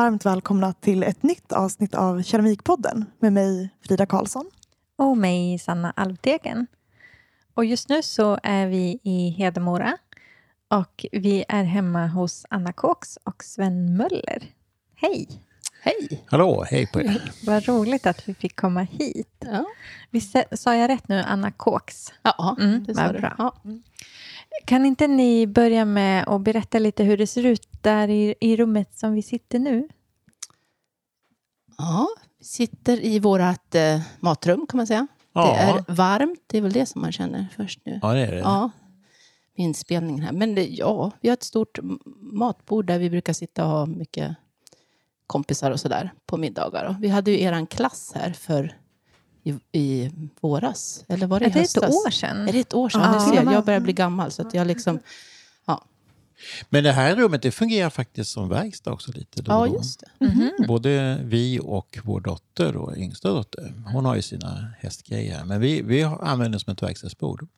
varmt välkomna till ett nytt avsnitt av Keramikpodden med mig Frida Karlsson. Och mig Sanna Alvdegen. Och just nu så är vi i Hedemora och vi är hemma hos Anna Kåks och Sven Möller. Hej! Hej! Hallå, hej på er. Vad roligt att vi fick komma hit. Ja, Visst sa jag rätt nu, Anna Kåks? ja Mm, det sa du. bra. Ja. Kan inte ni börja med att berätta lite hur det ser ut där i, i rummet som vi sitter nu? ja, vi sitter i vårt eh, matrum kan man säga. Ja. Det är varmt, det är väl det som man känner först nu. Ja, det är det. Ja, med inspelningen här. Men det, ja, vi har ett stort matbord där vi brukar sitta och ha mycket kompisar och sådär på middagar. Och vi hade ju eran klass här för i, i våras. Eller var det Är i det ett höstas? år sedan? Är det ett år sedan? Ja. Du ser, jag börjar bli gammal så att jag liksom... Ja, Men det här rummet det fungerar faktiskt som verkstad också lite då ja då. just det. Mhm. Både vi och vår dotter, och yngsta dotter, hon har ju sina hästgrejer. här. Men vi, vi använder det som ett verkstadsbord.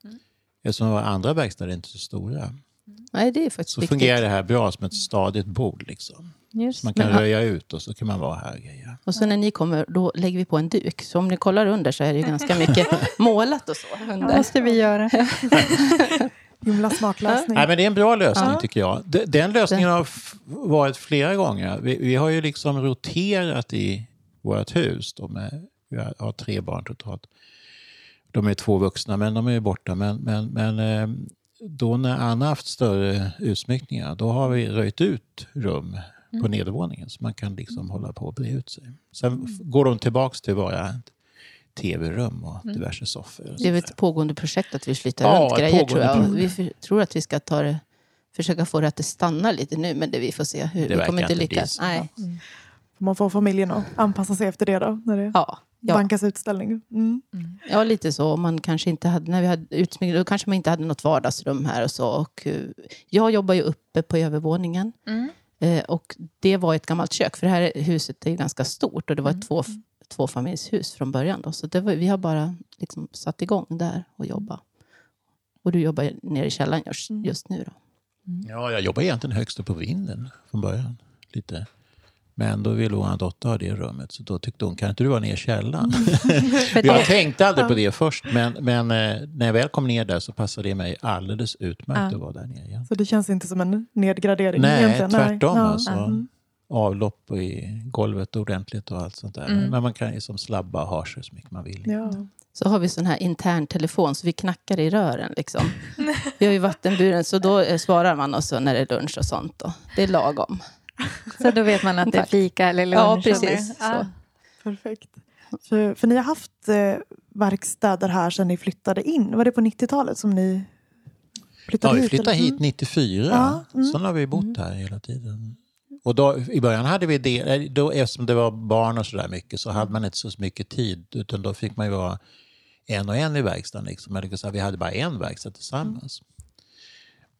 Eftersom våra andra verkstäder är inte så stora. Nej, det är faktiskt Så viktigt. fungerar det här bra som ett stadigt bord. Liksom. Just Man kan Men- röja ut och så kan man vara här. och Grejer. Och så när ni kommer, då lägger vi på en duk. Så om ni kollar under så är det ju ganska mycket målat och så. Det Under. måste vi göra. Himla smart lösning. Nej, men det är en bra lösning Ja. tycker jag. De- Den lösningen har varit flera gånger. Vi, vi har ju liksom roterat i vårt hus. Då med, vi har, tre barn totalt. De är två vuxna, men de är ju borta. Men, men, men eh, då när Anna haft större utsmyckningar, då har vi röjt ut rum på nedervåningen så man kan liksom hålla på och bre ut sig. Sen f- går de tillbaks till våra tv-rum och diverse soffor. och Det är ett pågående projekt att vi flyttar Ja, runt grejer tror jag. Vi för, tror att vi ska ta det, försöka få det att det stannar lite nu, men det vi får se. Hur, Det vi kommer inte lyckas. Nej. Man får familjen att anpassa sig efter det då, när det Ja, ja. bankas utställning. Mm. ja, lite så. Man kanske inte hade, när vi hade utsmyckning, då kanske man inte hade något vardagsrum här och så. Och, eh, jag jobbar ju uppe på övervåningen. Mm. Eh, och det var ett gammalt kök, för det här huset är ganska stort och det var Mm. ett två, tvåfamiljshus från början. Då. Så det var, vi har bara liksom satt igång där och jobba. Och du jobbar nere i källaren just, Mm. just nu då? Ja, jag jobbar egentligen högst upp på vinden från början. Lite. Men då ville vår dotter ha det rummet, så då tyckte hon, kan inte du vara ner i källaren? För jag tänkte aldrig på det först, men, men eh, när jag väl kom ner där så passade det mig alldeles utmärkt Ja. att vara där nere igen. Så det känns inte som en nedgradering Nej, egentligen. tvärtom Ja. alltså. Mm. Avlopp i golvet ordentligt och allt sånt där. Mm. Men man kan ju som slabba och ha sig så mycket man vill. Ja. Så har vi sån här intern telefon så vi knackar i rören. Liksom. Vi har ju vattenburen så då eh, svarar man och så när det är lunch och sånt. Då. Det är lagom. Så då vet man att det är fika eller lunch. Ja, precis. Ja. Perfekt. För, för ni har haft eh, verkstäder här sedan ni flyttade in. Var det på 90-talet som ni flyttade Ja, vi hit? flyttade eller? hit 94. Ja, mm. Sen har vi bott här hela tiden. Och då, I början hade vi det, eh, då, eftersom det var barn och sådär mycket så hade man inte så mycket tid. Utan då fick man ju vara en och en i verkstaden. Liksom. Vi hade bara en verkstad tillsammans.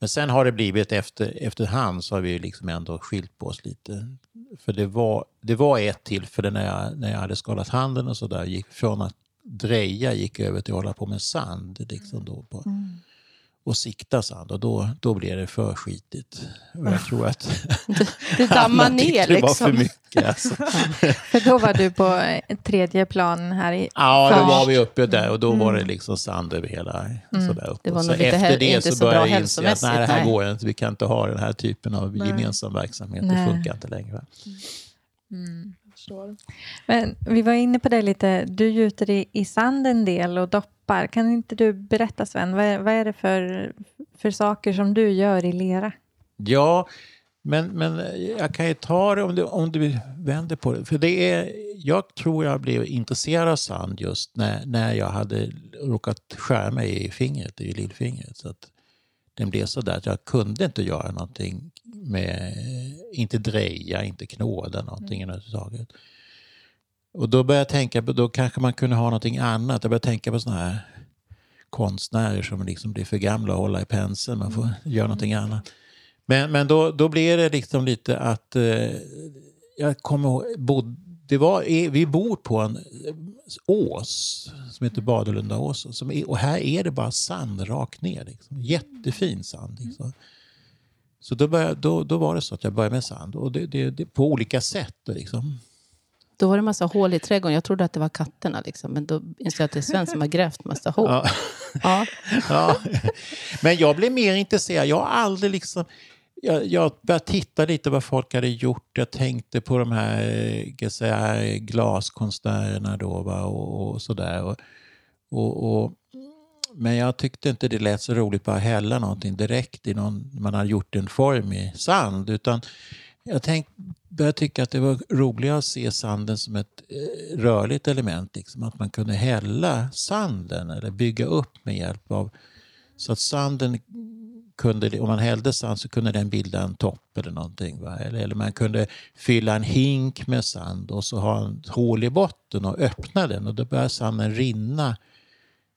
Men sen har det blivit efter, efterhand så har vi liksom ändå skilt på oss lite. För det var, det var ett tillfälle när jag, när jag hade skadat handen och sådär. Gick från att dreja gick över till att hålla på med sand. Liksom då på, mm och sikta sand. Och då, då blev det för skitigt. Och jag tror att Det dammar Anna tyckte ner det var för liksom. mycket. Alltså. För då var du på eh, tredje plan här i... Ja, då Först. var vi uppe där och då var det liksom sand över hela. Sådär uppåt. Det var så efter det så så började jag inse att nej, det här nej. går inte. Vi kan inte ha den här typen av Nej. gemensam verksamhet. Nej. Det funkar inte längre. Förstår. Men vi var inne på det lite. Du gjuter i, i sand en del och doppar. Kan inte du berätta Sven, vad är, vad är det för, för saker som du gör i lera? Ja, men, men jag kan ju ta det om du, om du vänder på det. För det är, jag tror jag blev intresserad av sand just när, när jag hade råkat skära mig i fingret, i lillfingret. Så att den blev så där att jag kunde inte göra någonting med, inte dreja, inte knåda någonting överhuvudtaget. Och då började jag tänka på, då kanske man kunde ha någonting annat. Jag började tänka på sådana här konstnärer som liksom blir för gamla att hålla i penseln. Man får göra någonting annat. Men, men då, då blev det liksom lite att eh, jag kommer ihåg, bod, det var, vi bor på en ås som heter Badelundaåsen. Som är, och här är det bara sand rakt ner. Liksom. Jättefin sand. Liksom. Så då, började, då, då var det så att jag började med sand. Och det, det, det, på olika sätt. Liksom. Då var det massa hål i trädgården. Jag trodde att det var katterna. Liksom. Men då insåg jag att det är Sven som har grävt massa hål. Ja. Ja. Ja. Men jag blev mer intresserad. Jag har aldrig liksom... Jag, jag började titta lite vad folk hade gjort. Jag tänkte på de här eh, säga, glaskonstnärerna då va? och, och sådär. Och, och, och, men jag tyckte inte det lät så roligt bara hälla någonting direkt i någon, man hade gjort en form i sand. Utan jag tänk, började tycka att det var roligare att se sanden som ett eh, rörligt element. Liksom, att man kunde hälla sanden eller bygga upp med hjälp av... Så att sanden kunde, om man hällde sand så kunde den bilda en topp eller någonting. Va? Eller, eller man kunde fylla en hink med sand och så ha en hål i botten och öppna den och då börjar sanden rinna.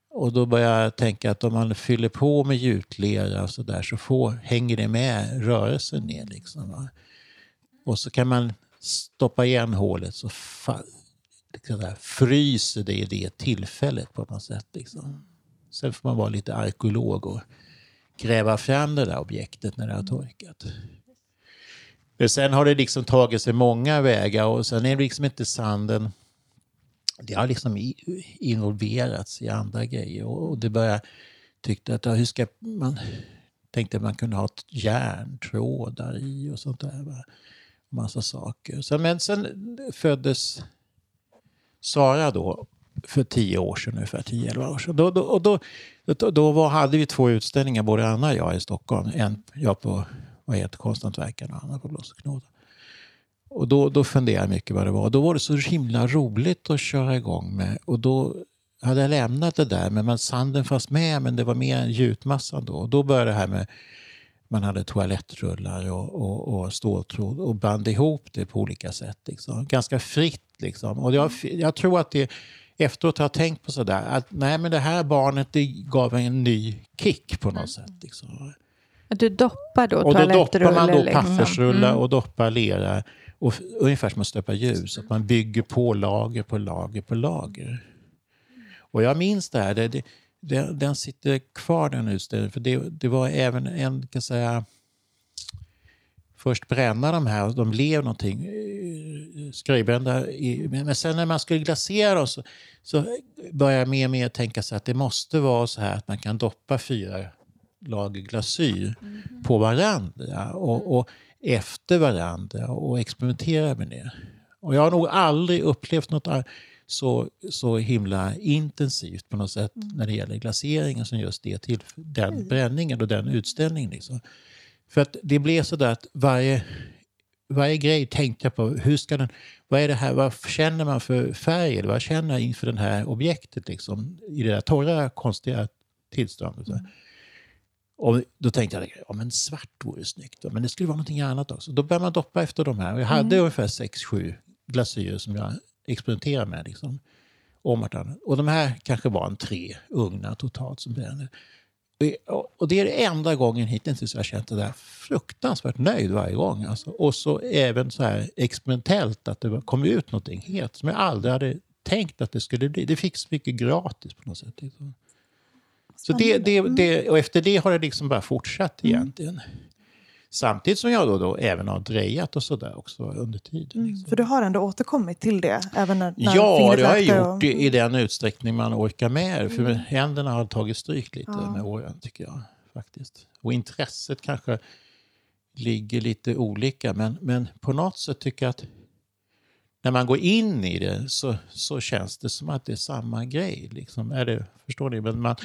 Och då börjar jag tänka att om man fyller på med gjutlera och så där så får, hänger det med rörelsen ner. Liksom, va? Och så kan man stoppa igen hålet så liksom där, fryser det i det tillfället på något sätt. Liksom. Sen får man vara lite arkeolog och gräva fram det där objektet när det har torkat. Men sen har det liksom tagit sig många vägar och sen är det liksom inte sanden det har liksom involverats i andra grejer och det börjar tyckte att hur ska man tänkte att man kunde ha järntrådar i och sånt där. Va? Massa saker. Så, men sen föddes Sara då för tio år sedan, ungefär 10-11 år sedan. Då, då, och då, då, då var, hade vi två utställningar, både Anna och jag i Stockholm. En, jag på vad heter Konsthantverkarna och Anna på Blås och Knåda. Och då, då funderade jag mycket vad det var. Då var det så himla roligt att köra igång med. Och då hade jag lämnat det där, men sanden fanns med, men det var mer en gjutmassan då. Och då började det här med man hade toalettrullar och, och, och ståltråd och band ihop det på olika sätt. Liksom. Ganska fritt. Liksom. Och jag, jag tror att det efteråt har jag tänkt på sådär att nej men det här barnet det gav en ny kick på något sätt. Liksom. Du doppar då Och då doppar man då liksom. pappersrullar Mm. och doppar lera. Och, ungefär som att stöpa ljus, att man bygger på lager på lager på lager. Och jag minns det här, det, det, det, den sitter kvar den utställningen, för det, det var även en, kan säga, först bränna de här, de blev någonting eh, skröjbrända. i- Men sen när man skulle glasera dem så, så började jag mer och mer tänka sig att det måste vara så här att man kan doppa fyra lager glasyr på varandra och, och efter varandra och experimentera med det. Och jag har nog aldrig upplevt något ar- så, så himla intensivt på något sätt när det gäller glaseringen som just det till den bränningen och den utställningen. Liksom. För att det blev så där att varje, varje grej tänkte jag på, hur ska den, vad är det här, vad känner man för färg eller vad känner jag inför det här objektet liksom, i det där torra, konstiga tillståndet. så. Och då tänkte jag, ja men svart vore snyggt. Men det skulle vara någonting annat också. Då började man doppa efter de här. Och jag hade ungefär 6-7 glasyrer som jag experimenterade med. Liksom, om vartannat. Och de här kanske var en tre ugnar totalt som brände. Och- det är det enda gången hittills jag har känt det där fruktansvärt nöjd varje gång. Alltså. Och så även så här experimentellt att det kom ut någonting helt som jag aldrig hade tänkt att det skulle bli. Det fick så mycket gratis på något sätt. Liksom. Så det, det, det, och efter det har det liksom bara fortsatt egentligen. Samtidigt som jag då, då även har drejat och sådär också under tiden. Liksom. För du har ändå återkommit till det? Även när, när Ja, det har jag gjort och- i, den utsträckning man orkar med. För händerna har tagit stryk lite Ja. med åren, tycker jag. faktiskt. Och intresset kanske ligger lite olika, men, men på något sätt tycker jag att när man går in i det så, så känns det som att det är samma grej. Liksom. Är det, förstår ni? Men man,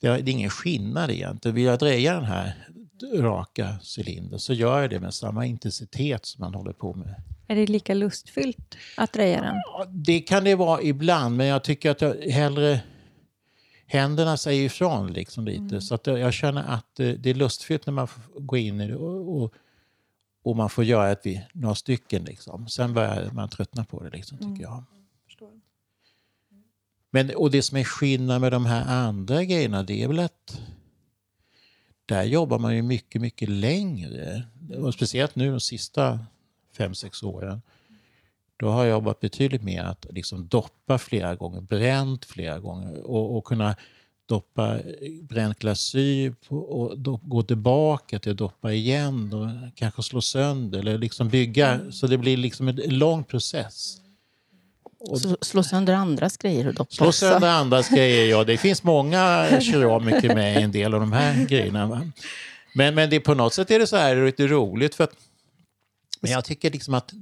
det är det är ingen skillnad egentligen. Vill jag dreja den här raka cylindern så gör jag det med samma intensitet som man håller på med Är det lika lustfyllt att dreja den? Ja, Det kan det vara ibland, men jag tycker att jag hellre... Händerna säger ifrån liksom lite. Så att jag känner att eh, det är lustfyllt när man får gå in i det och, och, och man får göra ett, några stycken. Liksom. Sen börjar man tröttna på det, liksom, tycker jag. Men, och det som är skillnad med de här andra grejerna, det är väl att där jobbar man ju mycket, mycket längre. Och speciellt nu de sista fem, sex åren. Då har jag jobbat betydligt mer att liksom doppa flera gånger, bränt flera gånger och, och kunna doppa bränt glasyr på, och do, gå tillbaka till att doppa igen och kanske slå sönder eller liksom bygga så det blir liksom en lång process. Och slå, slå sönder andras grejer och doppa Slå sönder andras grejer, ja. Det finns många keramiker med i en del av de här grejerna. Va? Men, men det, på något sätt är det så här lite roligt för att men jag tycker liksom att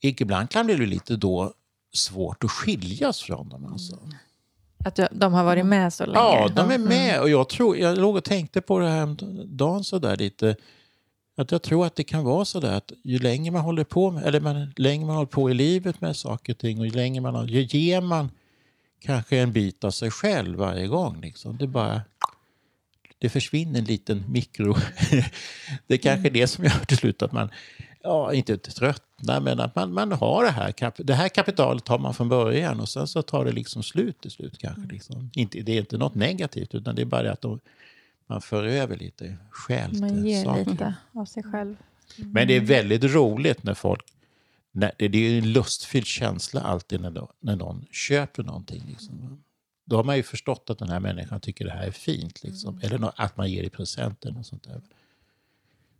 ibland kan det bli lite då svårt att skiljas från dem. Alltså. Att de har varit med så länge? Ja, de är med. Och jag, tror, jag låg och tänkte på det här dagen så där lite. Att jag tror att det kan vara så där att ju längre man håller på med, eller man, längre man håller på i livet med saker och ting och ju längre man ju ger man kanske en bit av sig själv varje gång. Liksom. Det bara det försvinner en liten mikro... det är kanske är det som gör till slut att man, ja, inte tröttnar, men att man, man har det här. Det här kapitalet har man från början och sen så tar det liksom slut till slut. kanske. Liksom. Inte, det är inte något negativt, utan det är bara att de, man för över lite själv Man ger saker. lite av sig själv. Mm. Men det är väldigt roligt när folk... När, det är en lustfylld känsla alltid när, då, när någon köper någonting. Liksom. Då har man ju förstått att den här människan tycker det här är fint. Liksom. Mm. Eller att man ger i present eller sånt där.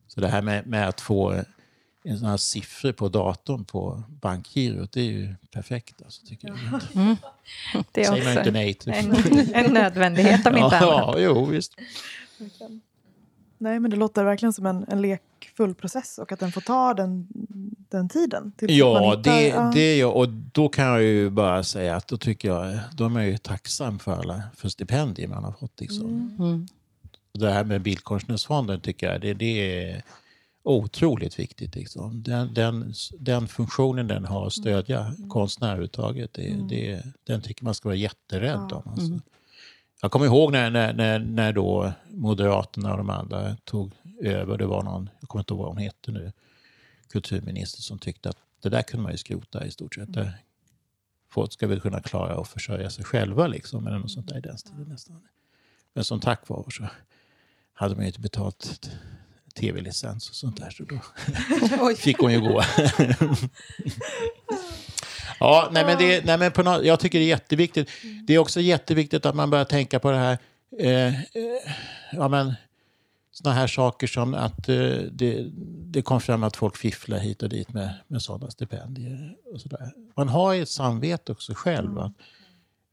Så det här med, med att få en sån här siffror på datorn på bankgirot, det är ju perfekt. Alltså, tycker jag. Mm. Det är Säger också nej till. En, en nödvändighet om inte ja, annat. Ja, jo, visst. Nej, men det låter verkligen som en, en lekfull process och att den får ta den, den tiden. ja, hittar, det, ja. det jag, och då kan jag ju bara säga att då tycker jag, då är man ju tacksam för alla för stipendier man har fått. Liksom. Mm. mm. Det här med Bildkonstnärsfonden tycker jag, det, det är otroligt viktigt. Liksom. Den, den, den funktionen den har att stödja mm. konstnärer överhuvudtaget, mm. det, den tycker man ska vara jätterädd ja. om. Alltså. Mm. Jag kommer ihåg när, när, när, när då Moderaterna och de andra tog över. Det var någon, jag kommer inte ihåg vad hon hette nu, kulturminister som tyckte att det där kunde man ju skrota i stort sett. Mm. Folk ska väl kunna klara att försörja sig själva liksom, eller något sånt där i den stilen nästan. Men som tack var så hade man ju inte betalt tv-licens och sånt där. Så då fick hon ju gå. Ja, nej, men det, nej, men på något, jag tycker det är jätteviktigt. Det är också jätteviktigt att man börjar tänka på det här. Eh, eh, ja, men, såna här saker som att eh, det, det kom fram att folk fifflar hit och dit med, med sådana stipendier. Och så där. Man har ju ett samvete också själv. Mm.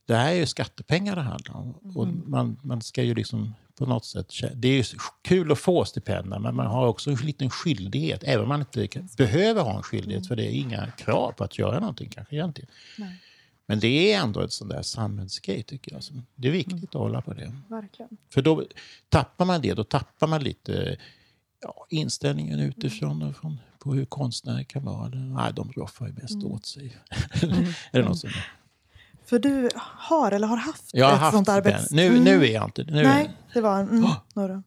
Det här är ju skattepengar det handlar om. Och mm. man, man ska ju liksom på något sätt. Det är kul att få stipendier, men man har också en liten skyldighet. Även om man inte behöver ha en skyldighet, för det är inga krav på att göra någonting kanske egentligen. Nej. Men det är ändå ett sånt där samhällsgrej tycker jag. Det är viktigt mm. att hålla på det. Verkligen. För då tappar man det, då tappar man lite ja, inställningen utifrån mm. från, på hur konstnärer kan vara. Nej, de roffar ju mest mm. åt sig. Mm. Eller något sånt. För du har eller har haft jag har ett haft sånt arbete? Nu, nu är jag inte nu Nej, det var mm, oh. några.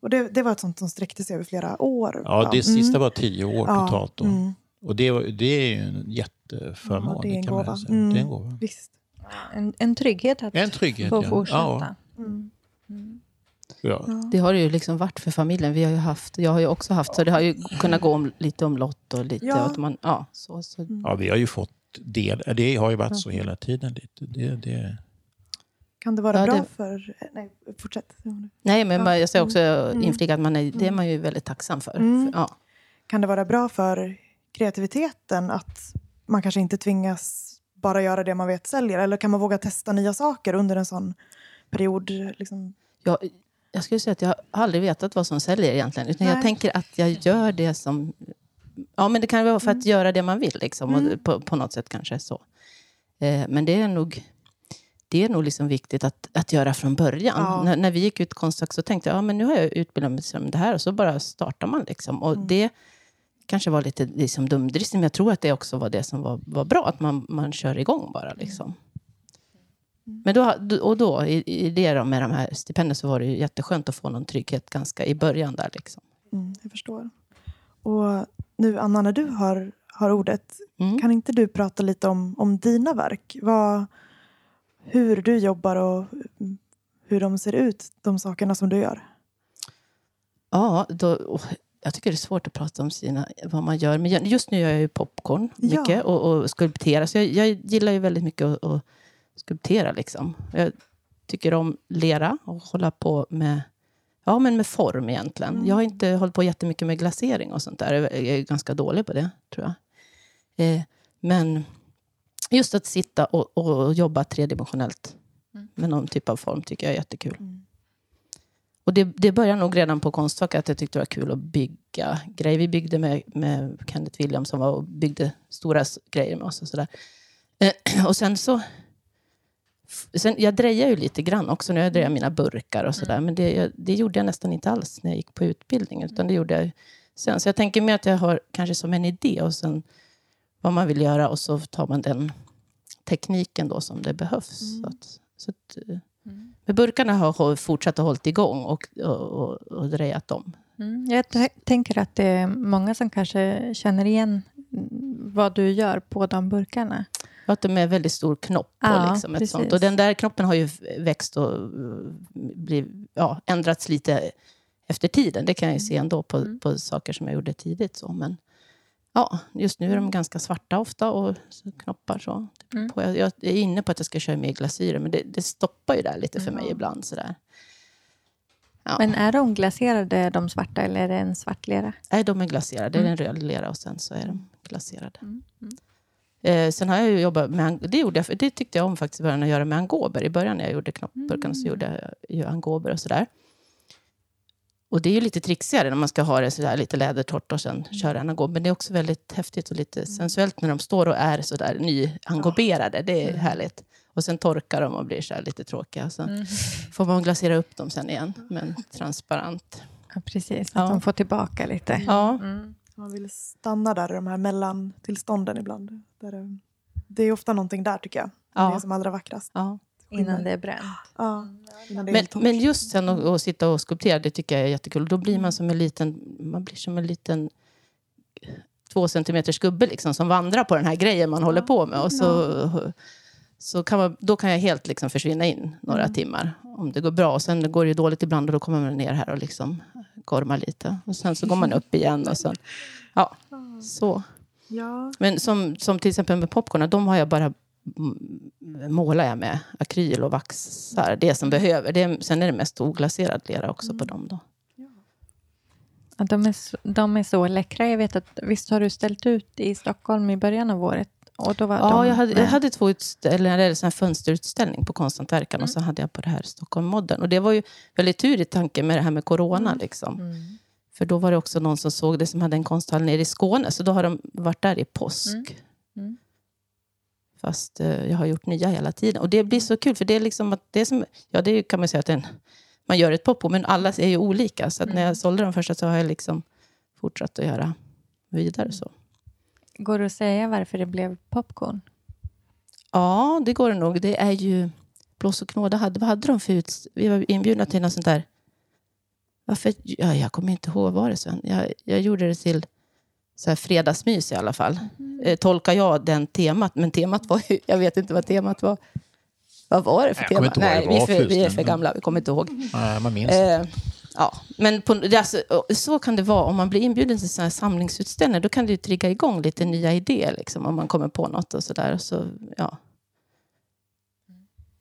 Och det, det var ett sånt som sträckte sig över flera år? Ja, det sista mm. var tio år totalt. Då. Mm. Och det, det är ju en jätteförmån. Ja, det är en gåva. Mm. Det är en gåva. Visst. En, en trygghet att en trygghet, få ja. fortsätta. Ja. Mm. Ja. Det har det ju liksom varit för familjen. Vi har ju haft, jag har ju också haft, så det har ju kunnat gå om, lite omlott och lite... Ja. man, ja, så, så. ja, vi har ju fått del. Det har ju varit så hela tiden. Det, det... Kan det vara ja, bra det... för... Nej, fortsätt. Nej, men ja. jag ska också mm. inflika att man är, det är man ju väldigt tacksam för. Mm. Ja. Kan det vara bra för kreativiteten att man kanske inte tvingas bara göra det man vet säljer? Eller kan man våga testa nya saker under en sån period? Liksom? Ja, jag skulle säga att jag har aldrig vetat vad som säljer egentligen. Utan jag tänker att jag gör det som Ja, men det kan vara för att mm. göra det man vill, liksom, mm. på, på något sätt kanske så. Eh, men det är nog, det är nog liksom viktigt att, att göra från början. Ja. När, när vi gick ut Konstfack så tänkte jag, ja, men nu har jag utbildat mig som det här och så bara startar man. Liksom. Och mm. det kanske var lite liksom dumdristigt, men jag tror att det också var det som var, var bra, att man, man kör igång bara. Liksom. Mm. Men då, och då, i, i det då, med de här stipendierna, så var det ju jätteskönt att få någon trygghet ganska i början där. Liksom. Mm, jag förstår. Och nu Anna, när du har, har ordet, mm. kan inte du prata lite om, om dina verk? Vad, hur du jobbar och hur de ser ut, de sakerna som du gör? Ja, då, jag tycker det är svårt att prata om sina, vad man gör. Men just nu gör jag ju popcorn mycket ja. och, och skulpterar. Så jag, jag, gillar ju väldigt mycket att, att skulptera. Liksom. Jag tycker om lera och hålla på med, ja, men med form egentligen. Mm. Jag har inte hållit på jättemycket med glasering och sånt där. Jag är ganska dålig på det, tror jag. Eh, men just att sitta och, och jobba tredimensionellt Mm. med någon typ av form tycker jag är jättekul. Mm. Och det, det började nog redan på Konstfack att jag tyckte det var kul att bygga grejer. Vi byggde med, med Kenneth Williams som var och byggde stora grejer med oss och sådär. Eh, och sen så... Sen, jag drejar ju lite grann också jag drejar mina burkar och sådär. Men det, jag, det gjorde jag nästan inte alls när jag gick på utbildningen. Utan det gjorde jag sen. Så jag tänker mer att jag har kanske som en idé och sen vad man vill göra och så tar man den tekniken då som det behövs. Mm. Så att, så att, eh, men burkarna har hå- fortsatt att hålla igång och, och, och, och drejat dem. Mm. Jag t- tänker att det är många som kanske känner igen mm, vad du gör på de burkarna. Att de är väldigt stor knopp. Ja, liksom ett sånt. Och den där knoppen har ju växt och uh, bliv, ja, ändrats lite efter tiden. Det kan jag ju se ändå på, Mm. på saker som jag gjorde tidigt. Så. Men ja, just nu är de ganska svarta ofta och knoppar. Så. Mm. På, jag, jag är inne på att jag ska köra mer glasyrer, men det, det stoppar ju där lite för mig Ja. ibland. Sådär. Ja. Men är de glaserade, de svarta, eller är det en svart lera? Nej, de är glaserade. Det är Mm. en röd lera och sen så är de glaserade. Mm. Mm. Eh, sen har jag ju jobbat med, det, gjorde jag, det tyckte jag om faktiskt i början att göra med angober. I början när jag gjorde knoppburkarna så Mm. gjorde jag ju angober och sådär. Och det är ju lite trixigare när man ska ha det sådär lite lädertorrt och sen köra en angob. Men det är också väldigt häftigt och lite sensuellt när de står och är sådär nyangoberade. Det är Mm. härligt. Och sen torkar de och blir så lite tråkiga. Så Mm. får man glasera upp dem sen igen med en transparent. Ja, precis. Att Ja. de får tillbaka lite. Ja, Mm. Man vill stanna där i de här mellantillstånden ibland. Där det, det är ofta någonting där tycker jag. Ja. Det är som allra vackrast. ja. Innan det är bränt. Ja, innan det är Men, men just sen att, att sitta och skulptera, det tycker jag är jättekul. Då blir man som en liten, man blir som en liten två centimeters gubbe liksom, som vandrar på den här grejen man håller på med. Och så, så kan man, då kan jag helt liksom försvinna in några Mm. timmar om det går bra. Och sen går det dåligt ibland och då kommer man ner här och liksom gormar lite. Och sen så går man upp igen och sen, ja, så. Ja, Men som, som till exempel med popcornen, de har jag bara mm, målar jag med akryl och vaxar. Det som behöver. Det är, sen är det mest oglaserad lera också på dem. Då. Ja, de, är så, de är så läckra. Jag vet att visst har du ställt ut i Stockholm i början av året? Och då var Ja, de jag hade, jag hade två utställningar, eller sån fönsterutställning på Konsthantverkaren och så hade jag på det här Stockholm Modern. Och det var ju väldigt tur i tanke med det här med corona. Liksom. Mm. För då var det också någon som såg det som hade en konsthall nere i Skåne. Så då har de varit där i påsk. Mm. Mm. Fast eh, jag har gjort nya hela tiden. Och det blir så kul, för det är liksom att det är som, ja det kan man säga att en, man gör ett pop på, men alla är ju olika. Så när Mm. jag sålde de första så har jag liksom fortsatt att göra vidare så. Går det att säga varför det blev popcorn? Ja, det går det nog. Det är ju Blås och knåda. Hade, vad hade de för ut, Vi var inbjudna till något sånt där. Varför? Ja, jag kommer inte ihåg vad det sen. Jag, jag gjorde det till så här fredagsmys i alla fall. Eh, tolkar jag den temat. Men temat var ju, jag vet inte vad temat var. Vad var det för kommer tema? Nej, vi det är, var för, vi är för gamla. Vi kommer inte ihåg. Nej, man minns. Eh, ja, men på, alltså, så kan det vara. Om man blir inbjuden till samlingsutställningar då kan det ju trigga igång lite nya idéer. Liksom, om man kommer på något och sådär. Så, ja.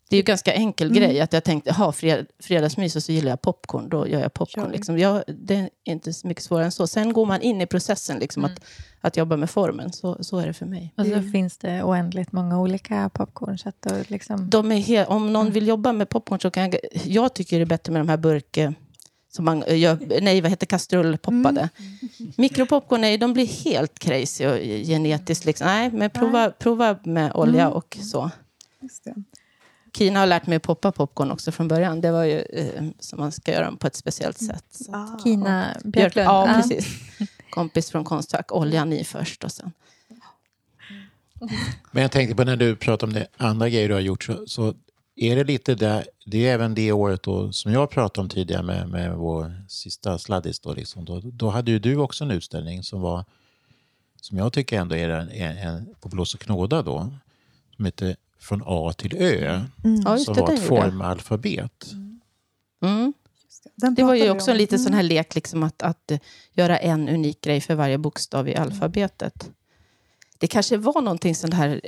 Det är ju en ganska enkel Mm. grej. Att jag tänkte, ha fred, fredagsmys och så gillar jag popcorn. Då gör jag popcorn. Liksom. Jag, det är inte så mycket svårare än så. Sen går man in i processen liksom, Mm. att, att jobba med formen. Så, så är det för mig. Och så Det- finns det oändligt många olika popcorn. Så att då liksom, De är om någon Mm. vill jobba med popcorn så kan jag... Jag tycker det är bättre med de här burk... Som man eh, gör, nej, vad heter kastrullpoppade. Mikropopcorn, nej, de blir helt crazy och genetiskt. Liksom. Nej, men prova, prova med olja Mm. och så. just det. Kina har lärt mig att poppa popcorn också från början. Det var ju eh, som man ska göra dem på ett speciellt sätt. Så. Ah, Kina Björk, Björklund. ja, Ja. precis. Kompis från Konstfack. Oljan i först och sen. Men jag tänkte på när du pratar om det andra grejer du har gjort så, så är det lite där, det är även det året då, som jag pratade om tidigare med, med vår sista sladdis. Då, liksom, då, då hade ju du också en utställning som var, som jag tycker ändå är en, en, en på Blås och knåda då, som heter Från A till Ö, Mm, Ja, just som det, var ett formalfabet. Mm. just det. Var ju också en liten sån Mm. här lek, liksom att, att göra en unik grej för varje bokstav i alfabetet det kanske var någonting sånt här.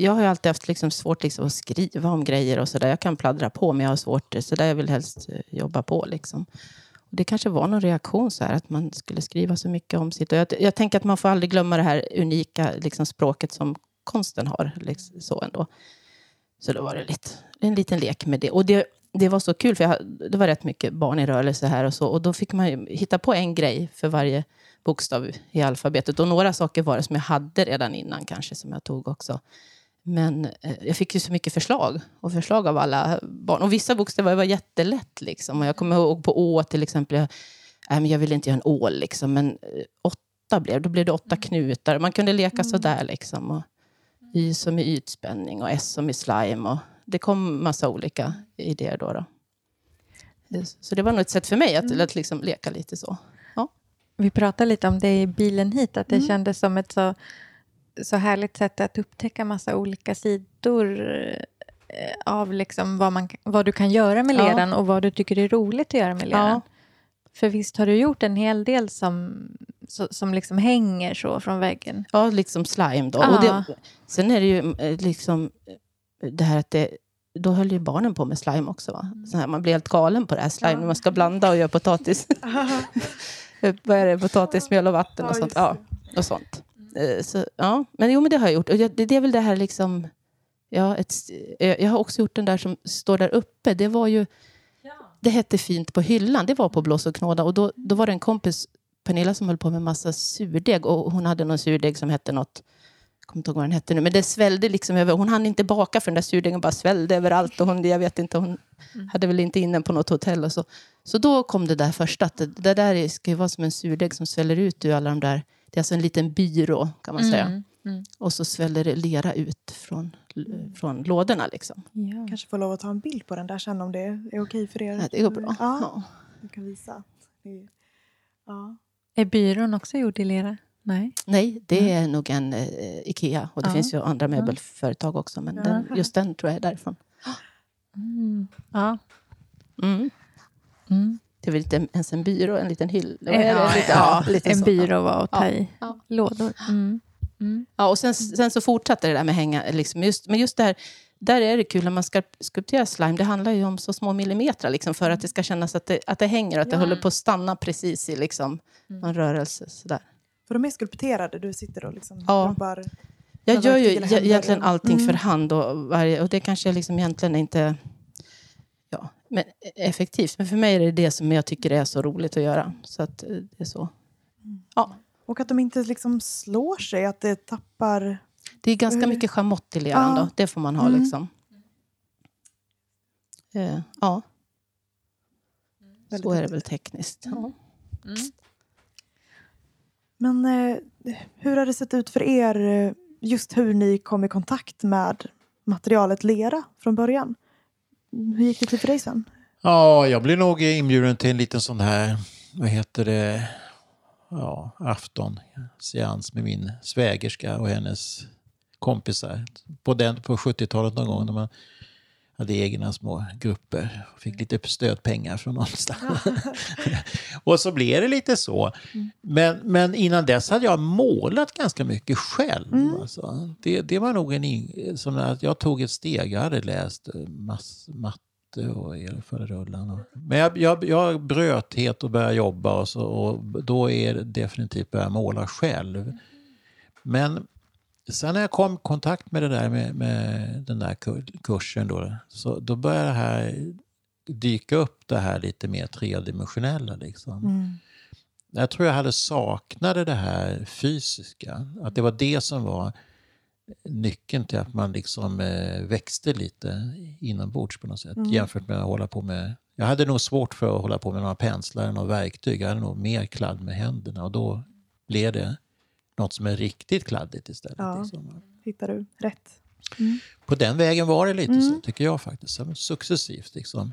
Jag har ju alltid haft liksom svårt liksom att skriva om grejer och sådär. Jag kan pladdra på, men jag har svårt. Så där jag vill helst eh, jobba på. Liksom. Och det kanske var någon reaktion så här, att man skulle skriva så mycket om sitt. Och jag, jag tänker att man får aldrig glömma det här unika liksom, språket som konsten har. Liksom, så ändå. Så då var det lite, en liten lek med det. Och det, det var så kul, för jag, det var rätt mycket barn i rörelse här och så. Och då fick man hitta på en grej för varje bokstav i alfabetet. Och några saker var det som jag hade redan innan kanske, som jag tog också. Men eh, jag fick ju så mycket förslag. Och förslag av alla barn. Och vissa bokstäver var jättelätt. Liksom. Och jag kommer ihåg på Å till exempel. Jag, äh, men jag ville inte göra en ål, liksom, men eh, åtta blev Då blev det åtta knutar. Man kunde leka mm. sådär. Liksom. Och y som i ytspänning och S som i slime. Och det kom massa olika idéer då. då. Så det var nog ett sätt för mig att, mm. att liksom leka lite så. Vi pratade lite om det i bilen hit, att det mm. kändes som ett så, så härligt sätt att upptäcka massa olika sidor eh, av liksom vad, man, vad du kan göra med leran ja. och vad du tycker är roligt att göra med leran. Ja. För visst har du gjort en hel del som, som liksom hänger så från väggen? Ja, liksom slime då. Ja. Och det, sen är det ju eh, liksom eh, det här att det, då höll ju barnen på med slime också. Va? Så här, man blir helt galen på det här slime, ja. man ska blanda och göra potatis. vad är det, potatismjöl och vatten och sånt. Ja, och sånt. Eh, så, ja. Men jo, men det har jag gjort. Och det, det är väl det här liksom... Ja, ett, eh, jag har också gjort den där som står där uppe. Det var ju... Det hette Fint på hyllan. Det var på Blås och knåda. Och då, då var det en kompis, Pernilla, som höll på med massa surdeg. Och hon hade någon surdeg som hette något kommer inte ihåg vad den hette nu, men det svällde liksom över. Hon hann inte baka för den där surdegen bara svällde överallt. Och hon, jag vet inte, hon mm. hade väl inte inne på något hotell och så. Så då kom det där första, att det, det där ska ju vara som en surdeg som sväller ut ur alla de där. Det är alltså en liten byrå kan man säga. Mm. Mm. Och så sväller det lera ut från, från lådorna. Liksom. Ja. Kanske får lov att ta en bild på den där sen om det är okej för er. Ja, det går bra. Ja, ja. Du kan visa. ja. Är byrån också gjord i lera? Nej, Nej det är nog en eh, Ikea. Och det ja. finns ju andra möbelföretag också. Men den, just den tror jag är därifrån. Mm. Ja. Mm. Mm. Det är väl inte ens en byrå, en liten hylla? Ja, lite, ja, lite en så. byrå var att ta i. Lådor. Mm. Mm. Ja, och sen, sen så fortsatte det där med hänga. Liksom just, men just det här, där är det kul när man ska skulptera slime. Det handlar ju om så små millimeter liksom, för att det ska kännas att det, att det hänger och att det håller på att stanna precis i liksom, mm. någon rörelse. Sådär. För de är skulpterade, du sitter och liksom ja. jobbar... Jag gör ju egentligen allting mm. för hand och, varje, och det kanske liksom egentligen inte ja, men effektivt. Men för mig är det det som jag tycker är så roligt att göra. Så att eh, det är så. Ja. Och att de inte liksom slår sig, att det tappar... Det är ganska mycket schamott i leran ja. Det får man ha mm. liksom. Uh, ja. Så är det väl tekniskt. Ja. Mm. Men eh, hur har det sett ut för er, eh, just hur ni kom i kontakt med materialet lera från början? Hur gick det till för dig sen? Ja, jag blev nog inbjuden till en liten sån här, vad heter det, ja, aftonseans med min svägerska och hennes kompisar. På, den, på 70-talet någon gång när man hade egna små grupper. Fick lite stödpengar från någonstans. och så blev det lite så. Men, men innan dess hade jag målat ganska mycket själv. Mm. Alltså. Det, det var nog en... Som att jag tog ett steg. Jag hade läst eh, mass, matte och elförrullan. Och, men jag, jag, jag bröt helt och började jobba och, så, och då är det definitivt börja måla själv. Men Sen när jag kom i kontakt med det där med, med den där kursen då, så då började det här dyka upp det här lite mer tredimensionella. Liksom. Mm. Jag tror jag hade saknade det här fysiska. Att det var det som var nyckeln till att man liksom eh, växte lite inombords på något sätt. Mm. Jämfört med att hålla på med... Jag hade nog svårt för att hålla på med några penslar och verktyg. Jag hade nog mer kladd med händerna och då blev det något som är riktigt kladdigt istället. Ja, liksom. hittar du rätt. Mm. På den vägen var det lite mm. så, tycker jag faktiskt. Successivt liksom.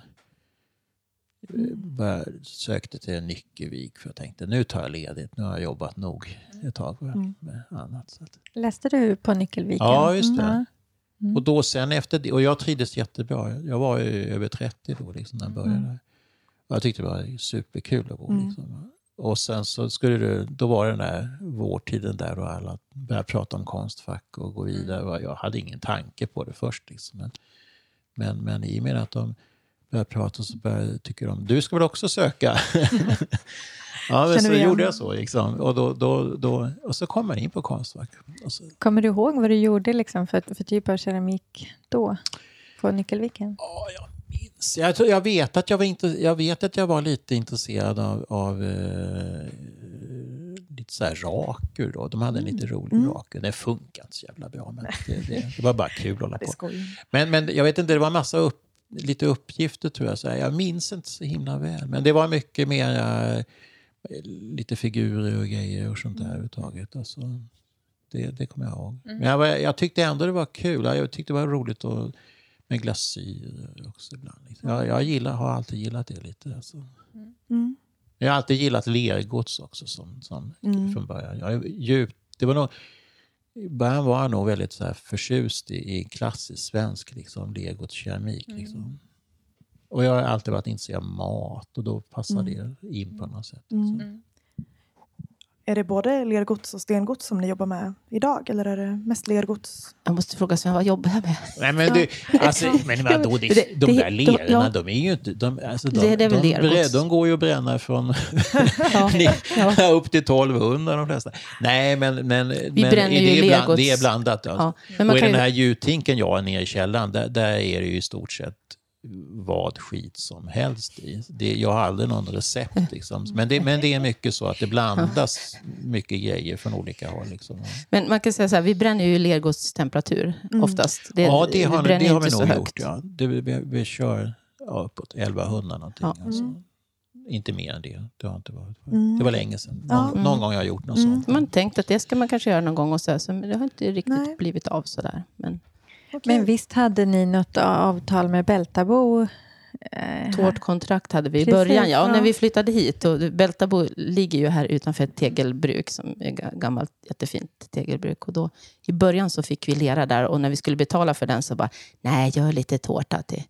Mm. sökte till Nyckevik för jag tänkte nu tar jag ledigt. Nu har jag jobbat nog ett tag mm. med annat. Så att. Läste du på Nyckelviken? Ja, just det. Mm. Och då sen efter det, och jag trivdes jättebra. Jag var ju över 30 då liksom, när jag började. Mm. Och jag tyckte det var superkul att. Mm. Liksom. Och sen så skulle du, då var det den där vårtiden där och alla började prata om konstfack och gå vidare. Och jag hade ingen tanke på det först. Liksom. Men, men, men i och med att de började prata så började, tycker de, du ska väl också söka? ja, men så gjorde jag så. Liksom. Och, då, då, då, och så kom man in på Konstfack. Kommer du ihåg vad du gjorde liksom för, för typ av keramik då? På Nyckelviken? Ja, jag minns. Jag, jag, vet att jag, var inte, jag vet att jag var lite intresserad av, av eh, lite så här rakur. Då. De hade en lite rolig mm. rakur. Den funkar inte så jävla bra, men det, det, det var bara kul att hålla på. Men, men jag vet inte, det var massa upp, lite uppgifter tror jag. Så här. Jag minns inte så himla väl, men det var mycket mer äh, lite figurer och grejer och sånt där överhuvudtaget. Alltså, det, det kommer jag ihåg. Mm. Men jag, jag, tyckte ändå det var kul. Jag tyckte det var roligt att med glasyr också ibland. Liksom. Jag, jag gillar, har alltid gillat det lite. Alltså. Mm. Jag har alltid gillat lergods också som, som mm. från början. Jag är djupt, det var nog, I början var jag nog väldigt så här förtjust i, i klassisk svensk liksom, lergodskeramik. Mm. Liksom. Och jag har alltid varit intresserad av mat och då passar mm. det in på något sätt. Liksom. Är det både lergods och stengods som ni jobbar med idag? Eller är det mest lergods? Jag måste fråga Sven, vad jobbar jag med? Nej, men du, alltså, men vadå, det, de där lerorna, ja. de är ju inte... De, alltså, de, det är väl de, de går ju att bränna från ja, upp till 1200 de flesta. Nej, men, men, Vi men bränner ju det, är bland, det är blandat. Ja. Ja. och i den här gjuthinken jag har nere i källaren, där, där är det ju i stort sett vad skit som helst i. Det, jag har aldrig någon recept. Liksom. Men, det, men det är mycket så att det blandas mycket grejer från olika håll. Liksom. Men man kan säga så här, vi bränner ju lergodstemperatur mm. oftast. Det, ja, det har, det har vi nog gjort. Ja. Det, vi, vi kör ja, uppåt 1100 någonting. Ja. Alltså. Mm. Inte mer än det. Det, har inte varit. Mm. det var länge sedan. Någon, ja. någon gång har jag gjort något mm. sånt. Man tänkte att det ska man kanske göra någon gång, och så, så men det har inte riktigt Nej. blivit av sådär. Men... Men visst hade ni något avtal med Bältabo? Eh, Tårtkontrakt hade vi i början, ja. När vi flyttade hit. Och Bältabo ligger ju här utanför ett tegelbruk, som är gammalt jättefint tegelbruk. Och då, I början så fick vi lera där och när vi skulle betala för den så bara, nej, gör lite tårta till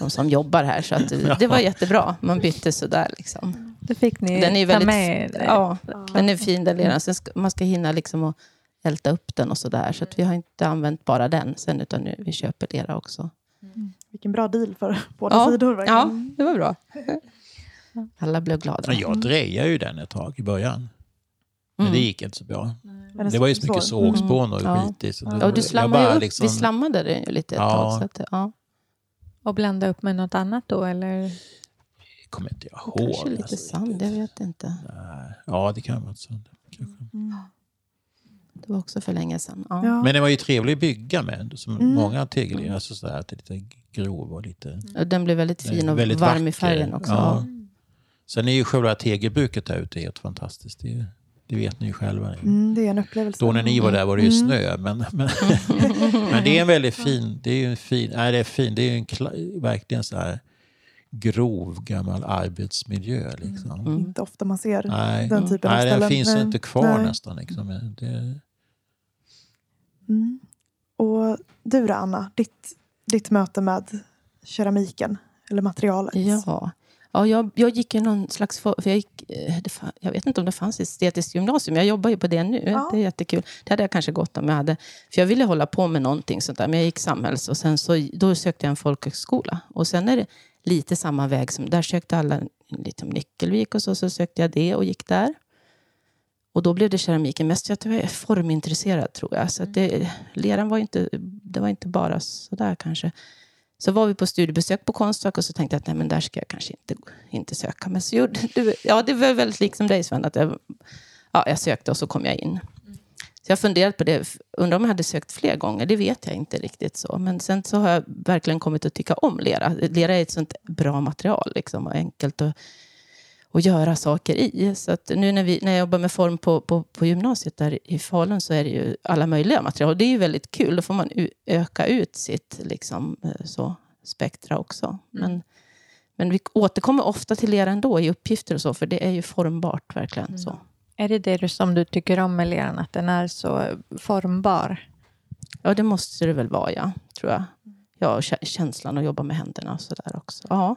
de som jobbar här. Så att, det var jättebra. Man bytte sådär liksom. Det fick ni den är väldigt, ta med? Ja, den är fin den leran. man ska hinna liksom och älta upp den och sådär. Så att vi har inte använt bara den sen, utan nu, vi köper lera också. Mm. Vilken bra deal för båda ja, sidor. Verkligen. Ja, det var bra. Alla blev glada. Men jag drejade ju den ett tag i början. Men mm. det gick inte så bra. Det var ju så mycket sågspån och mm. skit i. Så ja, du slammade upp, liksom... Vi slammade det ju lite ett ja. tag. Så att, ja. Och blanda upp med något annat då, eller? kommer inte jag ihåg. Kanske lite alltså, sand, jag vet inte. Ja, det kan vara sand. Mm. Det var också för länge sedan. Ja. Ja. Men den var ju trevlig att bygga med. Som mm. Många tegelstenar, alltså så här, lite grov och lite... Ja, den blev väldigt fin och väldigt varm vacker. i färgen också. Ja. Sen är ju själva tegelbruket där ute helt fantastiskt. Det, det vet ni ju själva. Mm, det är en upplevelse. Då när ni var där var det ju mm. snö. Men, men, men det är en väldigt fin... Det är en fin, nej, det är fin. Det är en, verkligen så här grov gammal arbetsmiljö. Liksom. Mm. Inte ofta man ser nej. den typen nej, av ställen. Den finns nej. inte kvar nej. nästan. Liksom. Det, Mm. Och du då, Anna? Ditt, ditt möte med keramiken, eller materialet? Ja, ja jag, jag gick i någon slags... För, för jag, gick, eh, det, jag vet inte om det fanns estetiskt gymnasium, jag jobbar ju på det nu. Ja. Det är jättekul. Det hade jag kanske gått om jag hade... För jag ville hålla på med någonting sånt där, men jag gick samhälls och sen så, då sökte jag en folkhögskola. Och sen är det lite samma väg som... Där sökte alla lite om Nyckelvik och så, så sökte jag det och gick där. Och då blev det keramiken. Mest jag var formintresserad tror jag. Så det, leran var inte, det var inte bara sådär kanske. Så var vi på studiebesök på Konstfack och så tänkte jag att nej, men där ska jag kanske inte, inte söka. Men så gjorde, ja, det var väldigt liksom dig Sven. Att jag, ja, jag sökte och så kom jag in. Så jag har funderat på det. Undrar om jag hade sökt fler gånger. Det vet jag inte riktigt. så. Men sen så har jag verkligen kommit att tycka om lera. Lera är ett sånt bra material. Liksom, och enkelt att att göra saker i. Så nu när, vi, när jag jobbar med form på, på, på gymnasiet där i Falun så är det ju alla möjliga material. Och det är ju väldigt kul. Då får man öka ut sitt liksom, eh, så, spektra också. Mm. Men, men vi återkommer ofta till er ändå i uppgifter och så, för det är ju formbart verkligen. Mm. så. Är det det som du tycker om med leran, att den är så formbar? Ja, det måste det väl vara, ja, tror jag. Ja, känslan att jobba med händerna och så där också. Ja.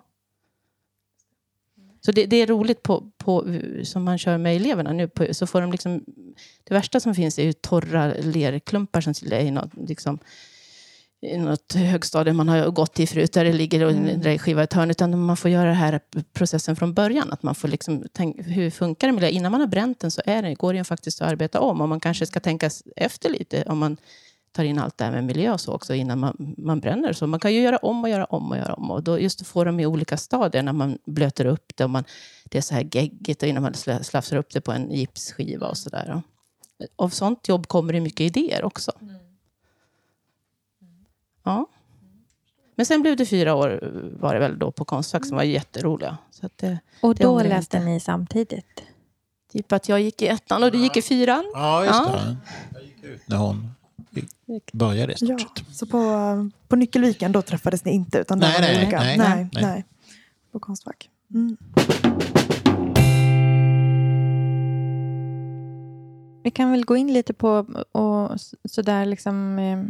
Så det, det, är roligt på, på, som man kör med eleverna nu. På, så får de liksom, det värsta som finns är ju torra lerklumpar som är i något, liksom, i något högstadie man har gått i förut, där det ligger en mm. skiva i ett hörn. Utan man får göra den här processen från början. Att man får liksom tänka, hur funkar det? Innan man har bränt den så är det, går det ju faktiskt att arbeta om. Och man kanske ska tänka efter lite. Om man tar in allt det här med miljö och så också innan man, man bränner. Så man kan ju göra om och göra om och göra om. Och då just får de i olika stadier när man blöter upp det. Och man, det är så här geggigt innan man slafsar upp det på en gipsskiva och sådär. Av sånt jobb kommer det mycket idéer också. Mm. Ja. Men sen blev det fyra år var det väl då på Konstfack som var jätteroliga. Så det, och då läste ni samtidigt? Typ att jag gick i ettan och du gick i fyran. Ja, just det. Jag gick ut när hon började i stort ja, sett. Så på, på Nyckelviken då träffades ni inte? Utan nej, nej, olika. nej, nej, nej, nej. På Konstfack. Mm. Vi kan väl gå in lite på och sådär liksom eh,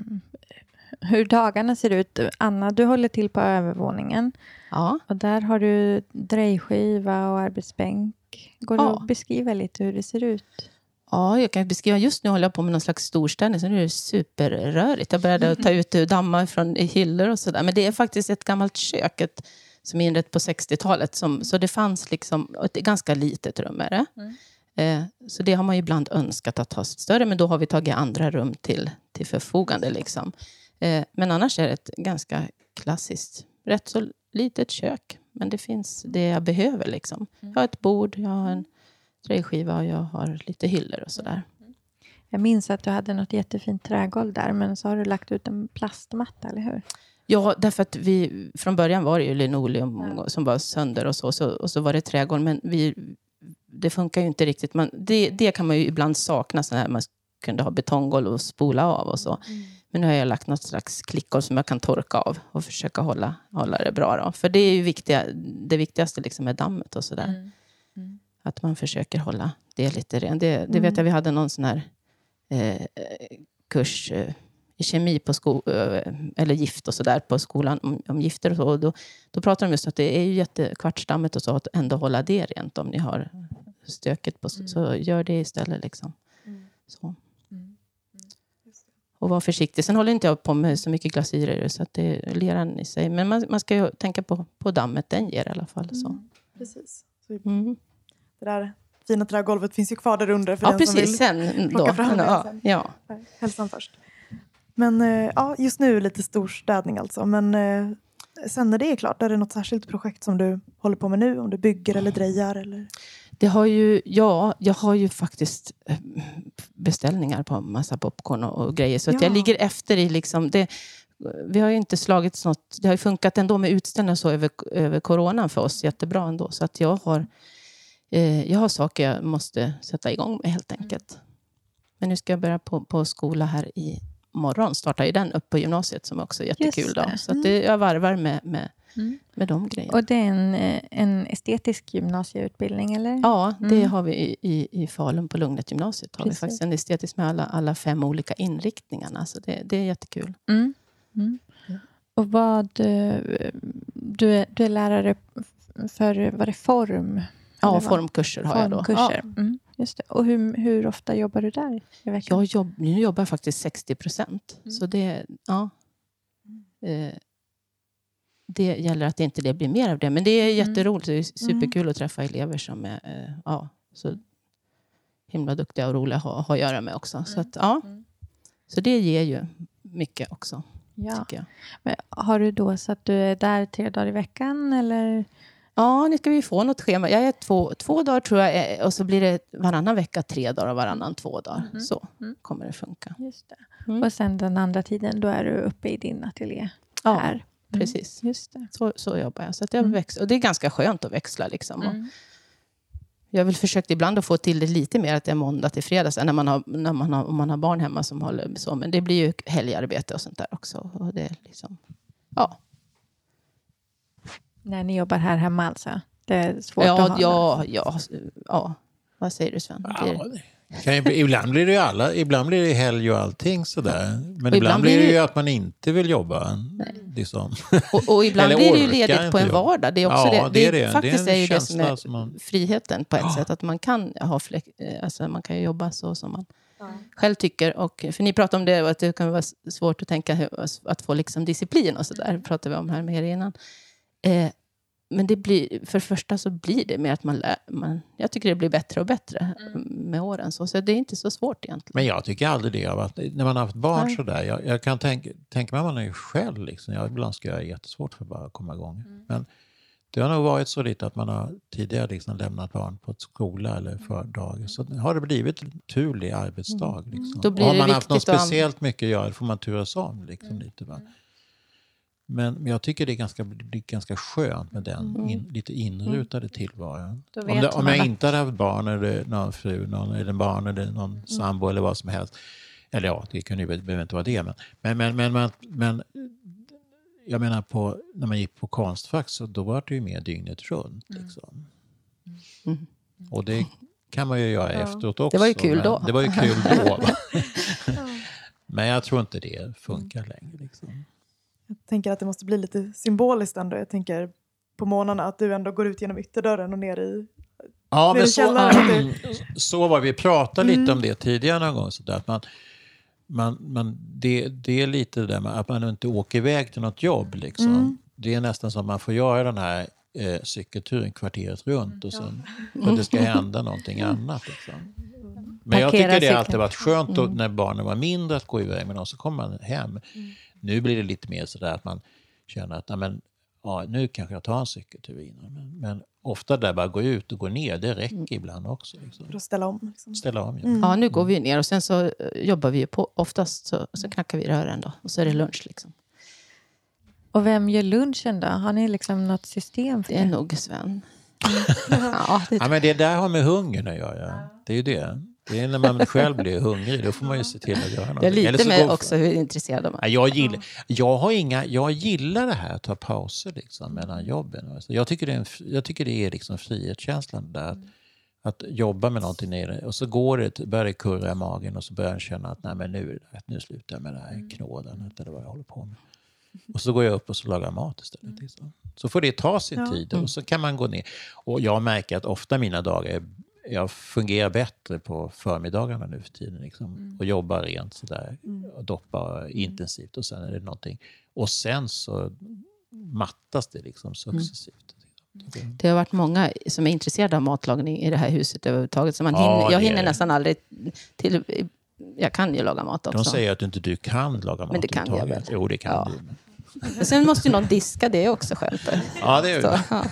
hur dagarna ser ut. Anna, du håller till på övervåningen. Ja. Och där har du drejskiva och arbetsbänk. Går det att beskriva lite hur det ser ut? Ja, jag kan beskriva. Just nu håller jag på med någon slags storstädning, så nu är det superrörigt. Jag började ta ut dammar från hyllor och sådär. Men det är faktiskt ett gammalt kök ett, som är inrett på 60-talet. så det fanns liksom ett ganska litet rum. Är det. Mm. Eh, så det har man ju ibland önskat att ha större, men då har vi tagit andra rum till, till förfogande. Liksom. Eh, men annars är det ett ganska klassiskt, rätt så litet kök. Men det finns det jag behöver. Liksom. Jag har ett bord, jag har en träskiva och jag har lite hyllor och sådär. Jag minns att du hade något jättefint trägolv där, men så har du lagt ut en plastmatta, eller hur? Ja, därför att vi, från början var det ju linoleum ja. som var sönder och så, så, och så var det trägolv. Men vi, det funkar ju inte riktigt. Man, det, det kan man ju ibland sakna, så här, man kunde ha betonggolv och spola av och så. Mm. Men nu har jag lagt något slags klickgolv som jag kan torka av och försöka hålla, hålla det bra. Då. För det är ju viktiga, det viktigaste liksom är dammet och sådär. Mm. Mm. Att man försöker hålla det lite rent. Det, det vet mm. jag, vi hade någon sån här eh, kurs eh, i kemi på sko eh, eller gift och sådär på skolan om, om gifter och så. Och då, då pratar de just att det är ju jättekvartsdammet och så att ändå hålla det rent om ni har stöket på mm. så gör det istället liksom. Mm. Så. Mm. Och var försiktig. Sen håller inte jag på med så mycket glasyrer så att det är leran i sig. Men man, man ska ju tänka på, på dammet den ger i alla fall. Så. Precis. Så det där fina trägolvet finns ju kvar där under för ja, den precis. som vill sen, plocka då. fram det. Ja. Hälsan först. Men eh, ja, just nu lite storstädning alltså. Men eh, sen när det är klart, är det något särskilt projekt som du håller på med nu? Om du bygger eller drejar? Eller? Det har ju, ja, jag har ju faktiskt eh, beställningar på massa popcorn och, och grejer. Så ja. att jag ligger efter i liksom det, vi har ju inte slagits något. Det har ju funkat ändå med utställningar så över, över coronan för oss jättebra ändå. Så att jag har eh, jag har saker jag måste sätta igång med helt enkelt. Men nu ska jag börja på, på skola här i morgon. Startar ju den upp på gymnasiet som också är jättekul. Då. Så det, jag varvar med, med, mm. med de grejerna. Och det är en, eh, en estetisk gymnasieutbildning eller? Ja, det mm. har vi i, i, i Falun på Lugnet gymnasiet. Har vi faktiskt en estetisk med alla, alla fem olika inriktningarna. Så det, det är jättekul. Mm. mm. Och vad... Eh, du är, du är lärare för, vad det form? Ja, formkurser har formkurser. jag då. Ja. Mm, just det. Och hur, hur ofta jobbar du där i veckan? Jag jobb, nu jobbar jag faktiskt 60 procent. Mm. Så det, ja. Eh, det gäller att inte det blir mer av det. Men det är mm. jätteroligt. Det är superkul mm. att träffa elever som är eh, ja, så himla duktiga och roliga att ha, ha att göra med också. Så, att, ja. så det ger ju mycket också. Ja. Men har du då så att du är där tre dagar i veckan? Eller? Ja, nu ska vi få något schema. Jag är två, två dagar tror jag och så blir det varannan vecka tre dagar och varannan två dagar. Mm. Så mm. kommer det funka. Just det. Mm. Och sen den andra tiden, då är du uppe i din ateljé ja, här. Mm. precis. Just det. Så, så jobbar jag. Så att jag mm. växlar. Och det är ganska skönt att växla. Liksom. Mm. Jag har väl försökt ibland att få till det lite mer att det är måndag till fredag när man har, när man har, om man har barn hemma som håller så. Men det blir ju helgarbete och sånt där också. Och det är liksom, ja, när ni jobbar här hemma alltså? Det är svårt ja, att ha ja, ja, ja. Vad säger du Sven? Ja, Kan, ibland blir det ju alla, ibland blir det helg och allting sådär. Men ibland, ibland blir det ju det- att man inte vill jobba. Liksom. Och, och ibland blir det ju ledigt på en jobba. vardag. Det är också Ja, det. det är det. Det är Faktiskt en är ju det som är som man- friheten på ett sätt. Att man kan ha flex, eh, alltså man kan ju jobba så som man själv tycker. Och, för ni pratade om det, att det kan vara svårt att tänka hur, att få liksom disciplin och sådär. pratade vi om här med er innan. Eh, men det blir, för det första så blir det med att man lär... Man, jag tycker det blir bättre och bättre med åren. Så, så det är inte så svårt egentligen. Men jag tycker aldrig det. Av att, när man har haft barn Nej. sådär. Jag, jag kan tänka, tänka mig att man är själv. Liksom. Jag, ibland ska jag ha jättesvårt för att bara komma igång. Men det har nog varit så lite att man har tidigare liksom lämnat barn på ett skola eller för dagis. Så har det blivit en turlig arbetsdag. Liksom. Då blir Och har man haft något att speciellt mycket att göra får man turas om. Liksom, lite, va? Men men jag tycker det är ganska, det är ganska skönt med den in, lite inrutade tillvaron. Då Om, det, om man jag att- inte hade haft barn eller någon fru, någon, eller barn eller någon sambo eller vad som helst. Eller ja, det kan ju behöver inte vara det. Men, men, men, men, men, men jag menar på, när man gick på Konstfack så då var det ju mer dygnet runt. Liksom. Mm. Och det kan man ju göra efteråt också. Det var ju kul då. Det var ju kul då. men jag tror inte det funkar längre. Liksom. Jag tänker att det måste bli lite symboliskt ändå. Jag tänker på morgnarna att du ändå går ut genom ytterdörren och ner i... Ja, men i så, källaren, så var vi pratade lite om det tidigare någon gång. Så där, att man, man, man, det, det är lite det där med att man inte åker iväg till något jobb. Liksom. Det är nästan som att man får göra den här eh, cykelturen kvarteret runt och sen, för att det ska hända någonting annat. Liksom. Men jag tycker det cykeln. alltid varit skönt då, när barnen var mindre att gå iväg med dem, så kommer man hem. Nu blir det lite mer sådär att man känner att "Ja, men, ja, nu kanske jag tar en cykeltur innan. Men, men ofta där bara gå ut och gå ner, det räcker ibland också. Liksom. För att ställa om. Liksom. Ställa om. Ja. Ja, nu går vi ner och sen så eh, jobbar vi på. Oftast så, så knackar vi rören då och så är det lunch. Liksom. Och vem gör lunchen då? Har ni liksom något system för Det det? är nog Sven. ja, det, Ja, men det där har med hungern att göra. Det är ju det. Det är när man själv blir hungrig, då får man ju se till att göra någonting. jag är lite med också hur intresserad Ja, är. jag, gillar, jag, har inga, jag gillar det här att ta pauser liksom, mellan jobben. Alltså, Jag tycker det är, en, jag tycker det är liksom frihetskänslan där. Att, att jobba med någonting nere och så går det, börjar det kurra i magen och så börjar jag känna att Nej, men nu, nu slutar jag med det här knådandet eller vad jag håller på med. Och så går jag upp och så lagar mat istället. Liksom. Så får det ta sin Ja. tid och så kan man gå ner. Och jag märker att ofta mina dagar, är, jag fungerar bättre på förmiddagarna nu för tiden. Liksom, Och jobbar rent sådär. Och doppar intensivt och sen är det någonting. Och sen så mattas det liksom successivt. Det har varit många som är intresserade av matlagning i det här huset överhuvudtaget. Så man Ja, hinner, jag är hinner nästan aldrig till... Jag kan ju laga mat också. De säger att du inte du kan laga mat Men det kan jag väl. Jo, det kan Ja. du. Sen måste ju någon diska, det är också skönt. Ja, det är Så, ja.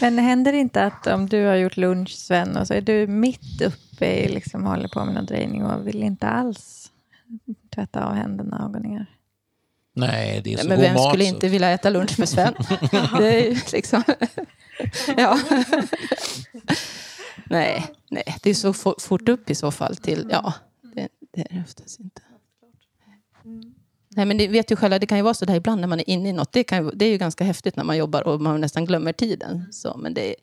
Men händer det inte att om du har gjort lunch, Sven, och så är du mitt uppe i liksom håller på med någon drejning och vill inte alls tvätta av händerna och gå ner? Nej, det är så Men god vem mat. skulle så- inte vilja äta lunch med Sven? det är ju liksom... ja. nej, nej, det är så fo- fort upp i så fall till... Ja, det, det är det oftast inte. Nej, men det vet ju själva, det kan ju vara så där ibland när man är inne i något. Det, kan, det är ju ganska häftigt när man jobbar och man nästan glömmer tiden. Så, men det,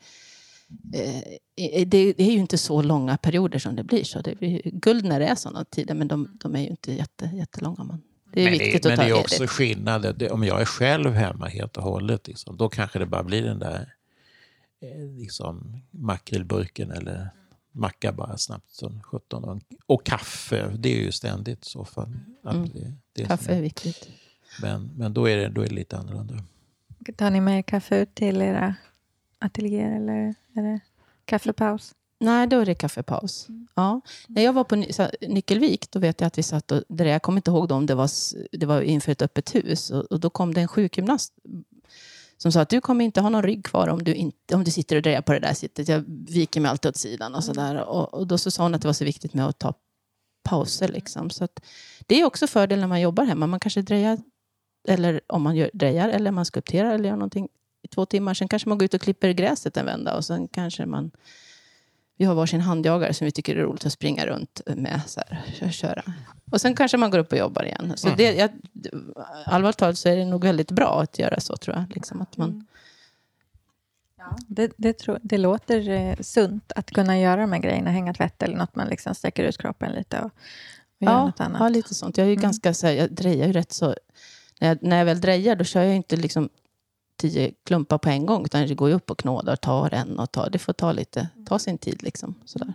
eh, det, det är ju inte så långa perioder som det blir. Så det blir guld när det är sådana tider, men de, de är ju inte jätte, jättelånga. Man. Det är men viktigt det, att men ta det är också ledigt. skillnad. Det, om jag är själv hemma helt och hållet, liksom, då kanske det bara blir den där eh, liksom, makrillburken eller macka bara snabbt som 17. Och, och kaffe, det är ju ständigt i så fall. Att Mm. det, det är Kaffe är viktigt. Men, men då, är det, då är det lite annorlunda. Tar ni med kaffe ut till era ateljéer eller är det kaffepaus? Nej, då är det kaffepaus. Ja. När jag var på Nyckelvik, då vet jag att vi satt och, där jag kommer inte ihåg då om det var, det var inför ett öppet hus. Och, och då kom det en sjukgymnast som sa att du kommer inte ha någon rygg kvar om du, inte, om du sitter och drejar på det där sittet. Jag viker mig alltid åt sidan och sådär. Och, och då så sa hon att det var så viktigt med att ta pauser. Liksom. Så att, det är också fördel när man jobbar hemma. Man kanske drejar, eller om man gör, drejar, eller man skulpterar eller gör någonting i två timmar. Sen kanske man går ut och klipper gräset en vända och sen kanske man vi har varsin handjagare som vi tycker är roligt att springa runt med. Så här, kö- köra. Och sen kanske man går upp och jobbar igen. Så det, jag, allvarligt talat så är det nog väldigt bra att göra så tror jag. Liksom att man, Det, det, tror, det låter eh, sunt att kunna göra de här grejerna, hänga tvätt eller något man liksom sträcker ut kroppen lite och, och ja, göra något annat. Ja, lite sånt. Jag är ju mm. ganska så här, jag drejar ju rätt så... När jag, när jag väl drejar då kör jag inte liksom tio klumpar på en gång, utan det går ju upp och knådar, tar en och tar. Det får ta lite, ta sin tid liksom. Sådär.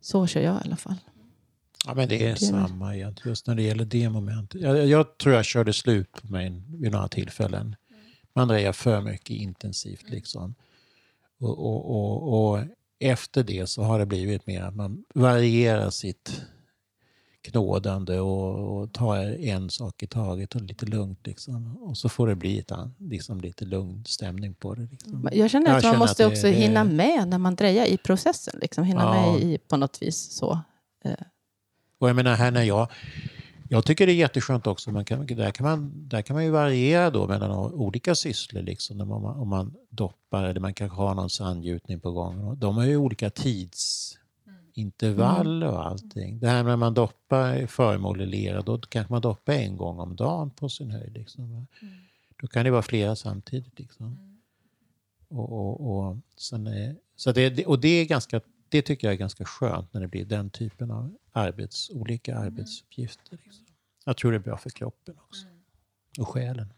Så kör jag i alla fall. Ja, men det är det samma egentligen, just när det gäller det momentet. Jag, jag, tror jag körde slut på mig vid några tillfällen. Man drejar för mycket intensivt liksom. Och, och, och, och, efter det så har det blivit mer att man varierar sitt knådande och, och tar en sak i taget och lite lugnt. Liksom. Och så får det bli ett, liksom, lite lugn stämning på det. Liksom. Jag känner att jag man känner måste att det, också hinna med när man drejar i processen. Liksom. Hinna ja. med i, på något vis. så. Eh. Och jag menar här när jag jag tycker det är jätteskönt också. Man kan, där, kan man, där kan man ju variera då mellan olika sysslor. Liksom, om, man, om man doppar eller man kanske har någon sandgjutning på gång. De har ju olika tidsintervaller och allting. Det här när man doppar föremål i lera, då kanske man doppar en gång om dagen på sin höjd. Liksom. Mm. Då kan det vara flera samtidigt. Liksom. Mm. Och, och, och, sen så det, och det, är ganska, det tycker jag är ganska skönt när det blir den typen av arbets, olika mm. arbetsuppgifter. Liksom. Jag tror det är bra för kroppen också. Mm. Och själen.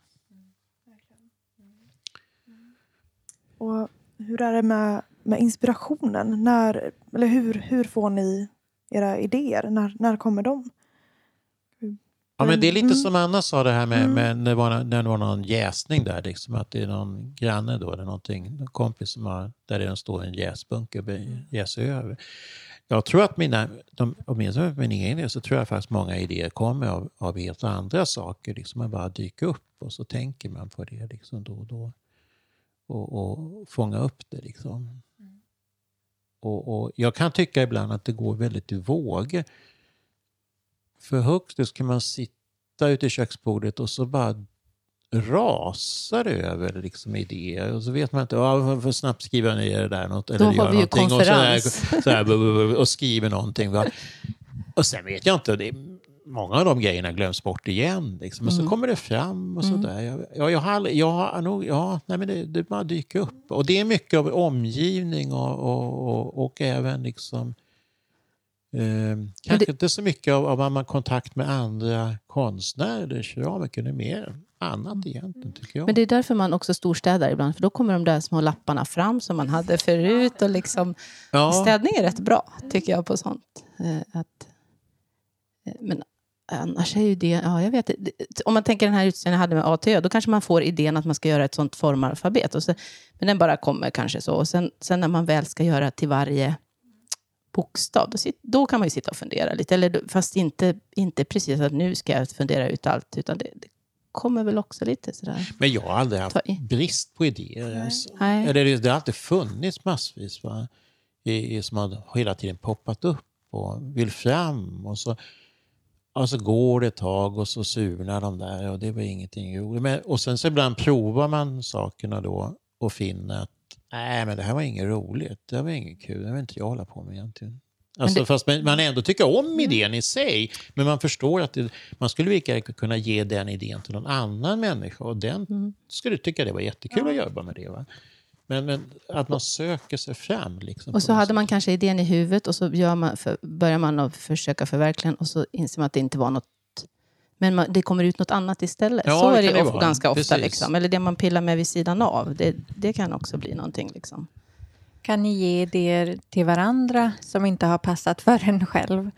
Och hur är det med, med inspirationen? När, eller hur, hur får ni era idéer? När, när kommer de? Ja, men det är lite mm. som Anna sa det här med, mm. med när, det var, när det var någon jäsning där. Liksom, att det är någon granne då, eller någonting, någon kompis som har, där det står en jäsbunke och jäser över. Jag tror att mina, de, åtminstone för min egen del, så tror jag faktiskt många idéer kommer av, av helt andra saker. Liksom man bara dyker upp och så tänker man på det liksom då och då. Och, och fånga upp det. Liksom. Mm. Och, och, jag kan tycka ibland att det går väldigt i vågor. För högst så kan man sitta ute i köksbordet och så bara rasar över liksom idéer och så vet man inte, ja, för snabbt skriva ner det där något, eller göra någonting och, sådär, sådär, och skriver någonting. Va? Och sen vet jag inte, det många av de grejerna glöms bort igen. Liksom. Så mm. kommer det fram och sådär. Mm. Jag, jag, har, jag har nog, ja, nej, men det, det bara dyker upp. Och det är mycket av omgivning och, och, och, och även liksom Eh, kanske det... inte så mycket av, av man kontakt med andra konstnärer, keramiker, det är mer annat egentligen tycker jag. Men det är därför man också storstädar ibland, för då kommer de där små lapparna fram som man hade förut. Och liksom, ja. Städning är rätt bra, tycker jag, på sånt. Eh, att, eh, men annars är ju det, ja jag vet Om man tänker den här utställningen jag hade med ATÖ, då kanske man får idén att man ska göra ett sånt formalfabet. Och så, men den bara kommer kanske så. Och sen, sen när man väl ska göra till varje bokstav, då, sit, då kan man ju sitta och fundera lite. Eller, fast inte, inte precis att nu ska jag fundera ut allt, utan det, det kommer väl också lite sådär. Men jag har aldrig haft brist på idéer. Alltså. Eller det har alltid funnits massvis va? I, som har hela tiden poppat upp och vill fram. Och så, och så går det ett tag och så surnar de där och det var ingenting roligt. Men, och sen så ibland provar man sakerna då och finner att nej men det här var inget roligt, det här var inget kul, det vill inte jag hålla på med egentligen. Alltså, det... Fast man ändå tycker om idén i sig, men man förstår att det, man skulle lika kunna ge den idén till någon annan människa och den mm. skulle tycka det var jättekul ja. att jobba med det. Va? Men, men, att man söker sig fram. Liksom, och så hade man kanske idén i huvudet och så gör man, för, börjar man att försöka förverkliga och så inser man att det inte var något men man, det kommer ut något annat istället. Ja, så är det, det of, ganska ofta. Liksom. Eller det man pillar med vid sidan av. Det, det kan också bli någonting. Liksom. Kan ni ge idéer till varandra som inte har passat för en själv?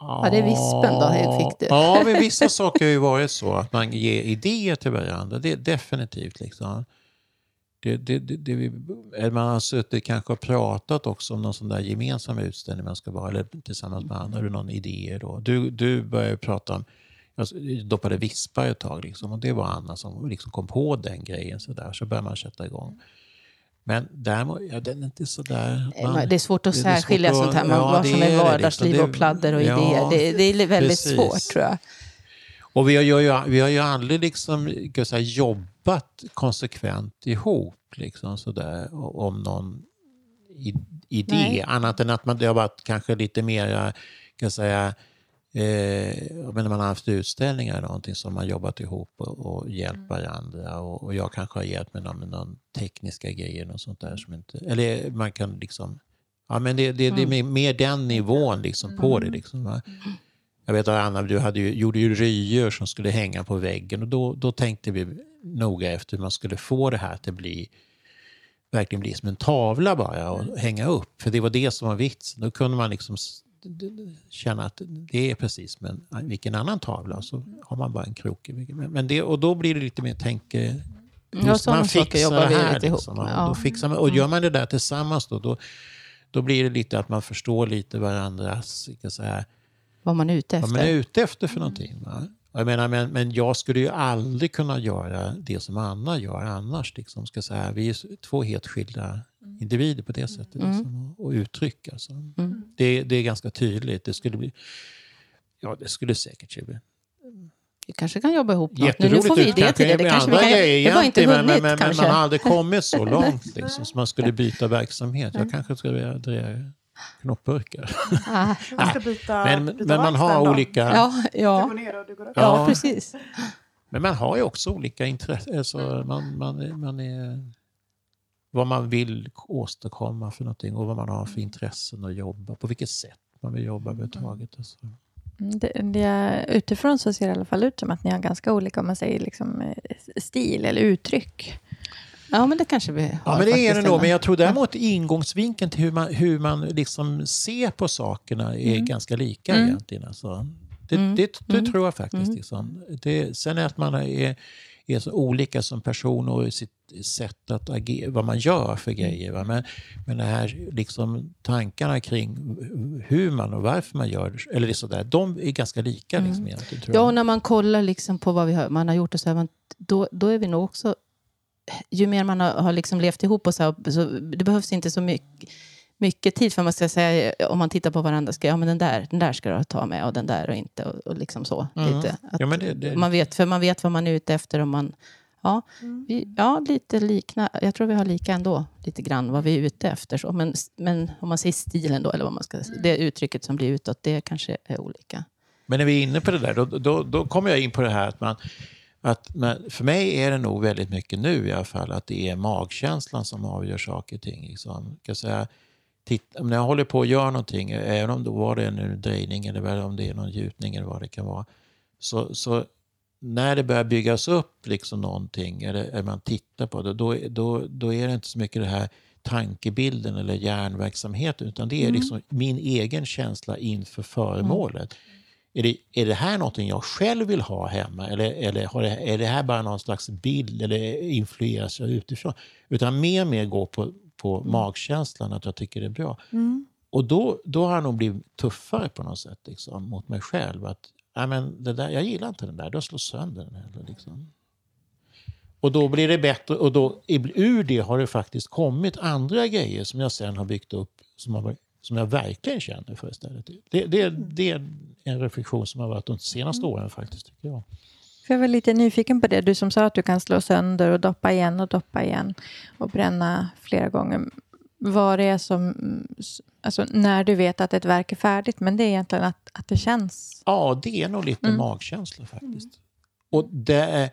Ja, det är vispen då, fick du. Ja, men vissa saker har ju varit så att man ger idéer till varandra. Det är definitivt liksom. Det, det, det, det, man har suttit kanske och pratat också om någon sån där gemensam utställning man ska vara, eller tillsammans med andra. Har du någon idé då? Du, du började prata om, jag doppade vispar ett tag liksom, och det var Anna som liksom kom på den grejen. Så, där, så började man sätta igång. Men däremot, ja, den är inte sådär... Man, det är svårt att särskilja sånt här, man, ja, vad som är vardagsliv liksom. och pladder och ja, idéer. Det, det är väldigt precis. svårt tror jag. Och vi har ju, vi har ju aldrig liksom, säga, jobbat konsekvent ihop liksom, sådär, om någon idé. Nej. Annat än att man, det har varit kanske lite mer kan säga, Eh, men när man har haft utställningar eller någonting som man jobbat ihop och, och hjälpt varandra. Och, och, jag kanske har hjälpt med någon, med någon tekniska grejer och sånt där. Som inte, eller man kan liksom... Ja, men det, det, det är Mm. mer den nivån liksom på det. Liksom, va? Jag vet att Anna, du hade ju, gjorde ju ryor som skulle hänga på väggen och då, då tänkte vi noga efter hur man skulle få det här att det bli, verkligen bli som en tavla bara och hänga upp. För det var det som var vitsen. Då kunde man liksom känna att det är precis som en, vilken annan tavla så har man bara en krok. Men det, och då blir det lite mer tänke... Ja, sådana saker jobbar vi det här, liksom. Och Ja. Då fixar man, och gör man det där tillsammans då, då, då blir det lite att man förstår lite varandras så här, Vad man är ute vad man är efter. ute efter för någonting. Va? Jag menar, men, men jag skulle ju aldrig kunna göra det som Anna gör annars. Liksom, ska säga. Vi är två helt skilda individer på det sättet. Liksom, och, och uttryck. Alltså. Mm. Det, det är ganska tydligt. Det skulle bli... Ja, det skulle säkert bli Vi kanske kan jobba ihop något. Nu, får vi idé till det. Det kanske vi andra kan grejer Det var inte egentligen, hunnit men, men, men kanske. man har aldrig kommit så långt liksom, så man skulle byta verksamhet. Jag kanske skulle vilja dreja knoppburkar. Ah, Man ska byta, Men, byta men man har olika... ja, Du ja, går ner och du går upp. ja, precis. Men man har ju också olika intressen. Alltså man, man, man är, vad man vill åstadkomma för någonting och vad man har för intressen att jobba. På vilket sätt man vill jobba överhuvudtaget. Alltså. Mm, Det, det, utifrån så ser det i alla fall ut som att ni har ganska olika om man säger liksom, eh, stil eller uttryck. Ja, men det kanske vi har. Ja, men det är det nog. Men jag tror däremot ingångsvinkeln till hur man, hur man liksom ser på sakerna är ganska lika Mm. egentligen. Alltså. Det, Mm. det, det Mm. tror jag faktiskt. Mm. Liksom. Det, sen är att man är, är så olika som person och i sitt sätt att agera, vad man gör för Mm. grejer. Va? Men, men det här liksom, tankarna kring hur man och varför man gör eller det är sådär, de är ganska lika. Liksom, egentligen, tror Mm. Ja, och när man kollar liksom på vad vi har, man har gjort, och så här, man, då, då är vi nog också... Ju mer man har, har liksom levt ihop, och så, här, så det behövs inte så mycket, mycket tid för man ska säga, om man tittar på varandra, ska, ja men den där, den där ska du ta med och den där och inte. Och, och liksom så. Mm. Lite. Att Ja, men det- det- Man vet, för man vet vad man är ute efter. Och man, ja, vi, ja, lite likna. Jag tror vi har lika ändå, lite grann vad vi är ute efter. Så. Men, men om man säger stilen då, eller vad man ska säga, det uttrycket som blir utåt, det kanske är olika. Men när vi är inne på det där, då, då, då kommer jag in på det här att man... Att man, för mig är det nog väldigt mycket nu i alla fall att det är magkänslan som avgör saker och ting. Liksom. Kan jag säga, titta, när jag håller på och gör någonting, även om det var det en drejning eller om det är någon gjutning eller vad det kan vara. Så, så när det börjar byggas upp liksom någonting, eller, eller man tittar på det, då, då, då är det inte så mycket det här tankebilden eller hjärnverksamheten, utan det är liksom min egen känsla inför föremålet. Är det, är det här någonting jag själv vill ha hemma eller, eller det, är det här bara någon slags bild eller influeras jag utifrån? Utan mer och mer gå på, på magkänslan att jag tycker det är bra. Mm. Och då, då har jag nog blivit tuffare på något sätt liksom, mot mig själv. Att, "Nej, men det där, jag gillar inte den där, då slår sönder den. Eller, liksom. Och då blir det bättre och då, ur det har det faktiskt kommit andra grejer som jag sen har byggt upp som, har, som jag verkligen känner för istället. Det, det, det är en reflektion som har varit de senaste åren faktiskt. tycker jag. För jag var lite nyfiken på det. Du som sa att du kan slå sönder och doppa igen och doppa igen och bränna flera gånger. Vad det är som... Alltså när du vet att ett verk är färdigt, men det är egentligen att, att det känns. Ja, det är nog lite Mm. magkänsla faktiskt. Och det är,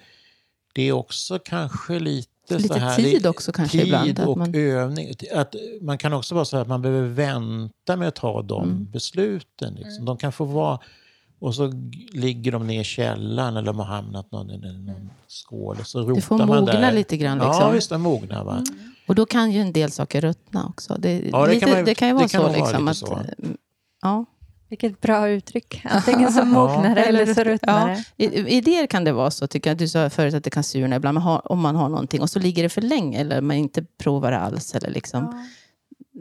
det är också kanske lite Lite så här, tid också kanske tid ibland, att och man- övning. Att man kan också vara så att man behöver vänta med att ta de Mm. besluten. Liksom. De kan få vara... Och så ligger de ner i källaren eller de har hamnat någon, i någon skål. Och så rotar Det får man mogna där. lite grann. Ja, Liksom. visst, det mognar. Va? Och då kan ju en del saker ruttna också. Det, Ja, det lite, kan man ju- det kan ju det vara kan så. Liksom, att, så. mm, Ja. Vilket bra uttryck. Antingen så mognar det eller så ruttnar det. I, idéer kan det vara så, tycker jag. Du sa förut att det kan surna ibland, om man har någonting och så ligger det för länge eller man inte provar det alls. Eller liksom.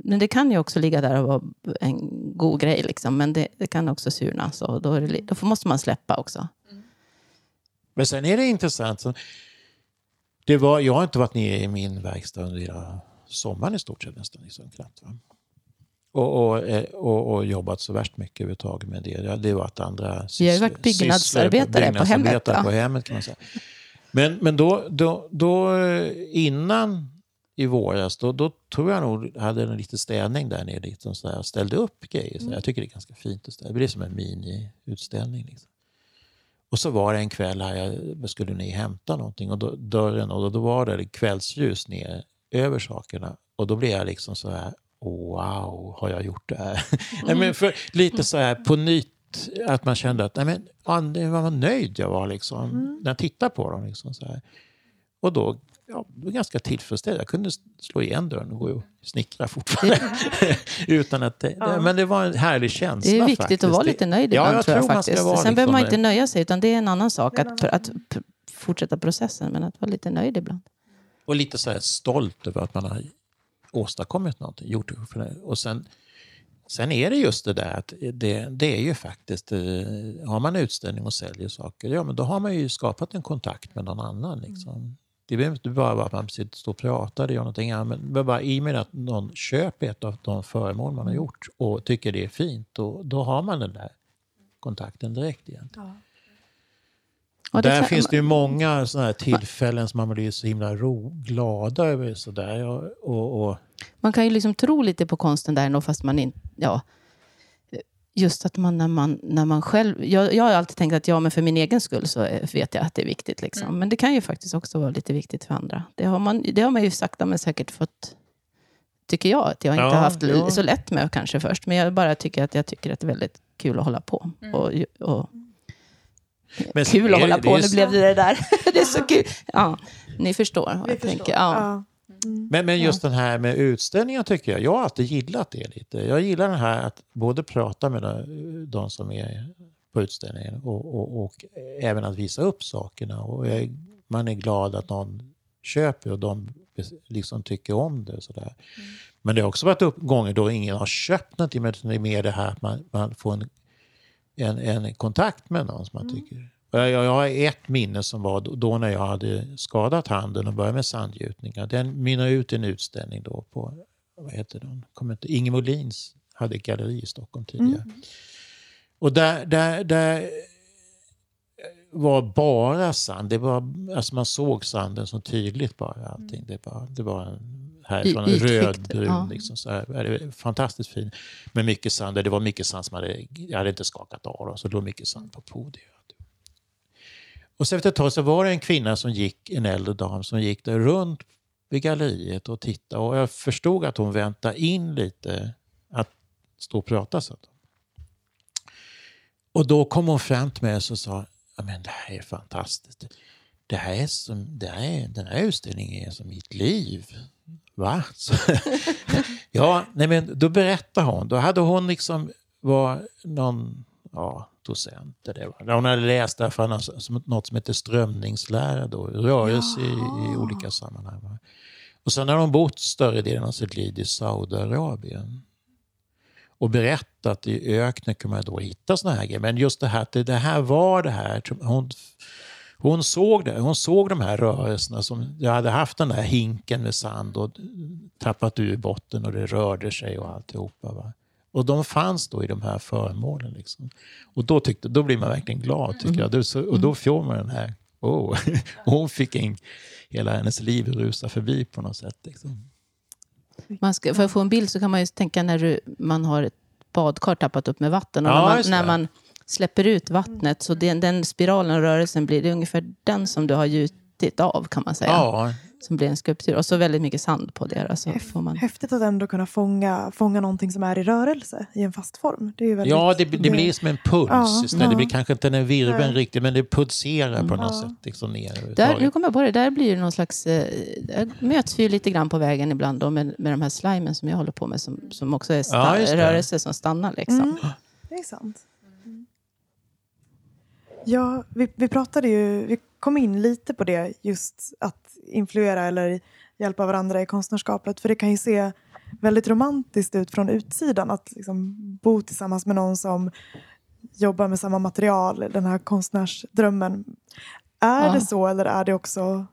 Men det kan ju också ligga där och vara en god grej, liksom. men det, det kan också surna. Så då, det, då måste man släppa också. Men sen är det intressant. Det var, jag har inte varit nere i min verkstad under hela sommaren i stort sett nästan. Liksom, knappt, va? Och, och, eh, och, och jobbat så värst mycket överhuvudtaget med det. Det har varit andra Vi har ju varit byggnadsarbetare på hemmet, byggnadsarbetare va? på hemmet kan man säga. Men, men då, då, då eh, innan i våras, då, då tror jag nog hade en liten städning där nere. Liksom så här, och ställde upp grejer. Så Jag tycker det är ganska fint att ställa. Det blir som en mini-utställning. Liksom. Och så var det en kväll här, jag skulle ner hämta någonting och då, dörren och då, då var det kvällsljus ner över sakerna. Och då blev jag liksom så här, wow, har jag gjort det här? Mm. men för, lite så här på nytt, att man kände att nej men, vad nöjd jag var liksom, mm. när jag tittade på dem. Liksom, så här. Och då ja, var ganska tillfredsställd. Jag kunde slå igen dörren och gå och snickra fortfarande. Utan att ja. Men det var en härlig känsla. Det är viktigt faktiskt. att vara lite nöjd ibland, ja, jag tror jag, faktiskt. Sen liksom behöver man inte nöja sig, utan det är en annan sak att, att fortsätta processen. Men att vara lite nöjd ibland. Och lite så här stolt över att man har åstadkommit någonting. Gjort det för det. Och sen, sen är det just det där att det, det är ju faktiskt, eh, har man utställning och säljer saker, ja men då har man ju skapat en kontakt med någon annan. Liksom. Det behöver inte bara vara att man sitter och pratar eller gör någonting annat. Men bara i och med att någon köper ett av de föremål man har gjort och tycker det är fint, då, då har man den där kontakten direkt egentligen. Ja. Och där kan, finns det ju många sådana här tillfällen som man blir så himla ro, glada över. Sådär. Och, och, Man kan ju liksom tro lite på konsten där ändå, fast man inte... Ja, just att man när, man när man själv... Jag, jag har alltid tänkt att ja, men för min egen skull så vet jag att det är viktigt. Liksom. Mm. Men det kan ju faktiskt också vara lite viktigt för andra. Det har man, det har man ju sakta men säkert fått tycker jag att jag inte ja, haft ja. så lätt med kanske först. Men jag bara tycker att jag tycker att det är väldigt kul att hålla på. Mm. Och, och men kul att hålla på, nu blev det det där. det är så kul. Ja, ni förstår vad jag förstår. tänker. Ja. Mm. Men, men just den här med utställningar tycker jag, jag har alltid gillat det lite. Jag gillar den här att både prata med de som är på utställningen och, och, och även att visa upp sakerna. Och jag, man är glad att någon köper och de liksom tycker om det. Sådär. Mm. Men det har också varit upp gånger då ingen har köpt någonting, men det är mer det här att man, man får en, en, en kontakt med någon som man mm. tycker jag, jag har ett minne som var då när jag hade skadat handen och började med sandgjutningar. Den mynnade ut i en utställning då på, vad heter den? Kommer inte, Inge Molins hade ett galleri i Stockholm tidigare. Mm. Och där, där, där var bara sand. Det var, alltså man såg sanden så tydligt bara. Allting. Det, var, det var en, härifrån, en rödbrun. Ja. Liksom, så här. Fantastiskt fin. Med mycket sand. Det var mycket sand som hade, jag hade inte skakat av. Så det låg mycket sand på podiet. Och så efter ett tag så var det en kvinna som gick, en äldre dam, som gick där runt vid galleriet och tittade. Och jag förstod att hon väntade in lite att stå och prata. Så. Och då kom hon fram till mig och sa, ja, men det här är fantastiskt. Det här är som, det här är, den här utställningen är som mitt liv. Va? Så, ja, nej men då berättade hon. Då hade hon liksom var någon ja, docent. Det var. Hon hade läst därför något som heter strömningslära, då, rörelse i, i, olika sammanhang. Och sen har hon bott större delen av sitt liv i Saudiarabien. Och berättat i öknen kan man då hitta såna här grejer. Men just det här att det, det här var det här. Hon, hon såg det. Hon såg de här rörelserna. som Jag hade haft den där hinken med sand och tappat ur botten och det rörde sig och alltihopa. Va? Och de fanns då i de här föremålen. Liksom. Och då, tyckte, då blir man verkligen glad, tycker mm. jag. Och då får man den här, oh. hon fick en, hela hennes liv rusa förbi på något sätt. Liksom. Man ska, för att få en bild så kan man ju tänka när du, man har ett badkar tappat upp med vatten. Och ja, när, man, när man släpper ut vattnet, så den, den spiralen och rörelsen blir det ungefär den som du har gjutit av kan man säga. Ja, som blir en skulptur. Och så väldigt mycket sand på det. Alltså får man... Häftigt att ändå kunna fånga, fånga någonting som är i rörelse i en fast form. Det är väldigt... Ja, det, det blir som en puls ja, istället. Ja. Det blir kanske inte en virveln riktigt, men det pulserar på något ja. sätt. Liksom ner där, nu kommer jag på det, där blir det någon slags... Eh, där möts vi lite grann på vägen ibland då med, med de här slimen som jag håller på med, som, som också är sta- ja, rörelse som stannar. Liksom. Mm, det är sant. Ja, vi, vi pratade ju, vi kom in lite på det, just att influera eller hjälpa varandra i konstnärskapet. För det kan ju se väldigt romantiskt ut från utsidan att liksom bo tillsammans med någon som jobbar med samma material, den här konstnärsdrömmen. Är ja. det så eller är det också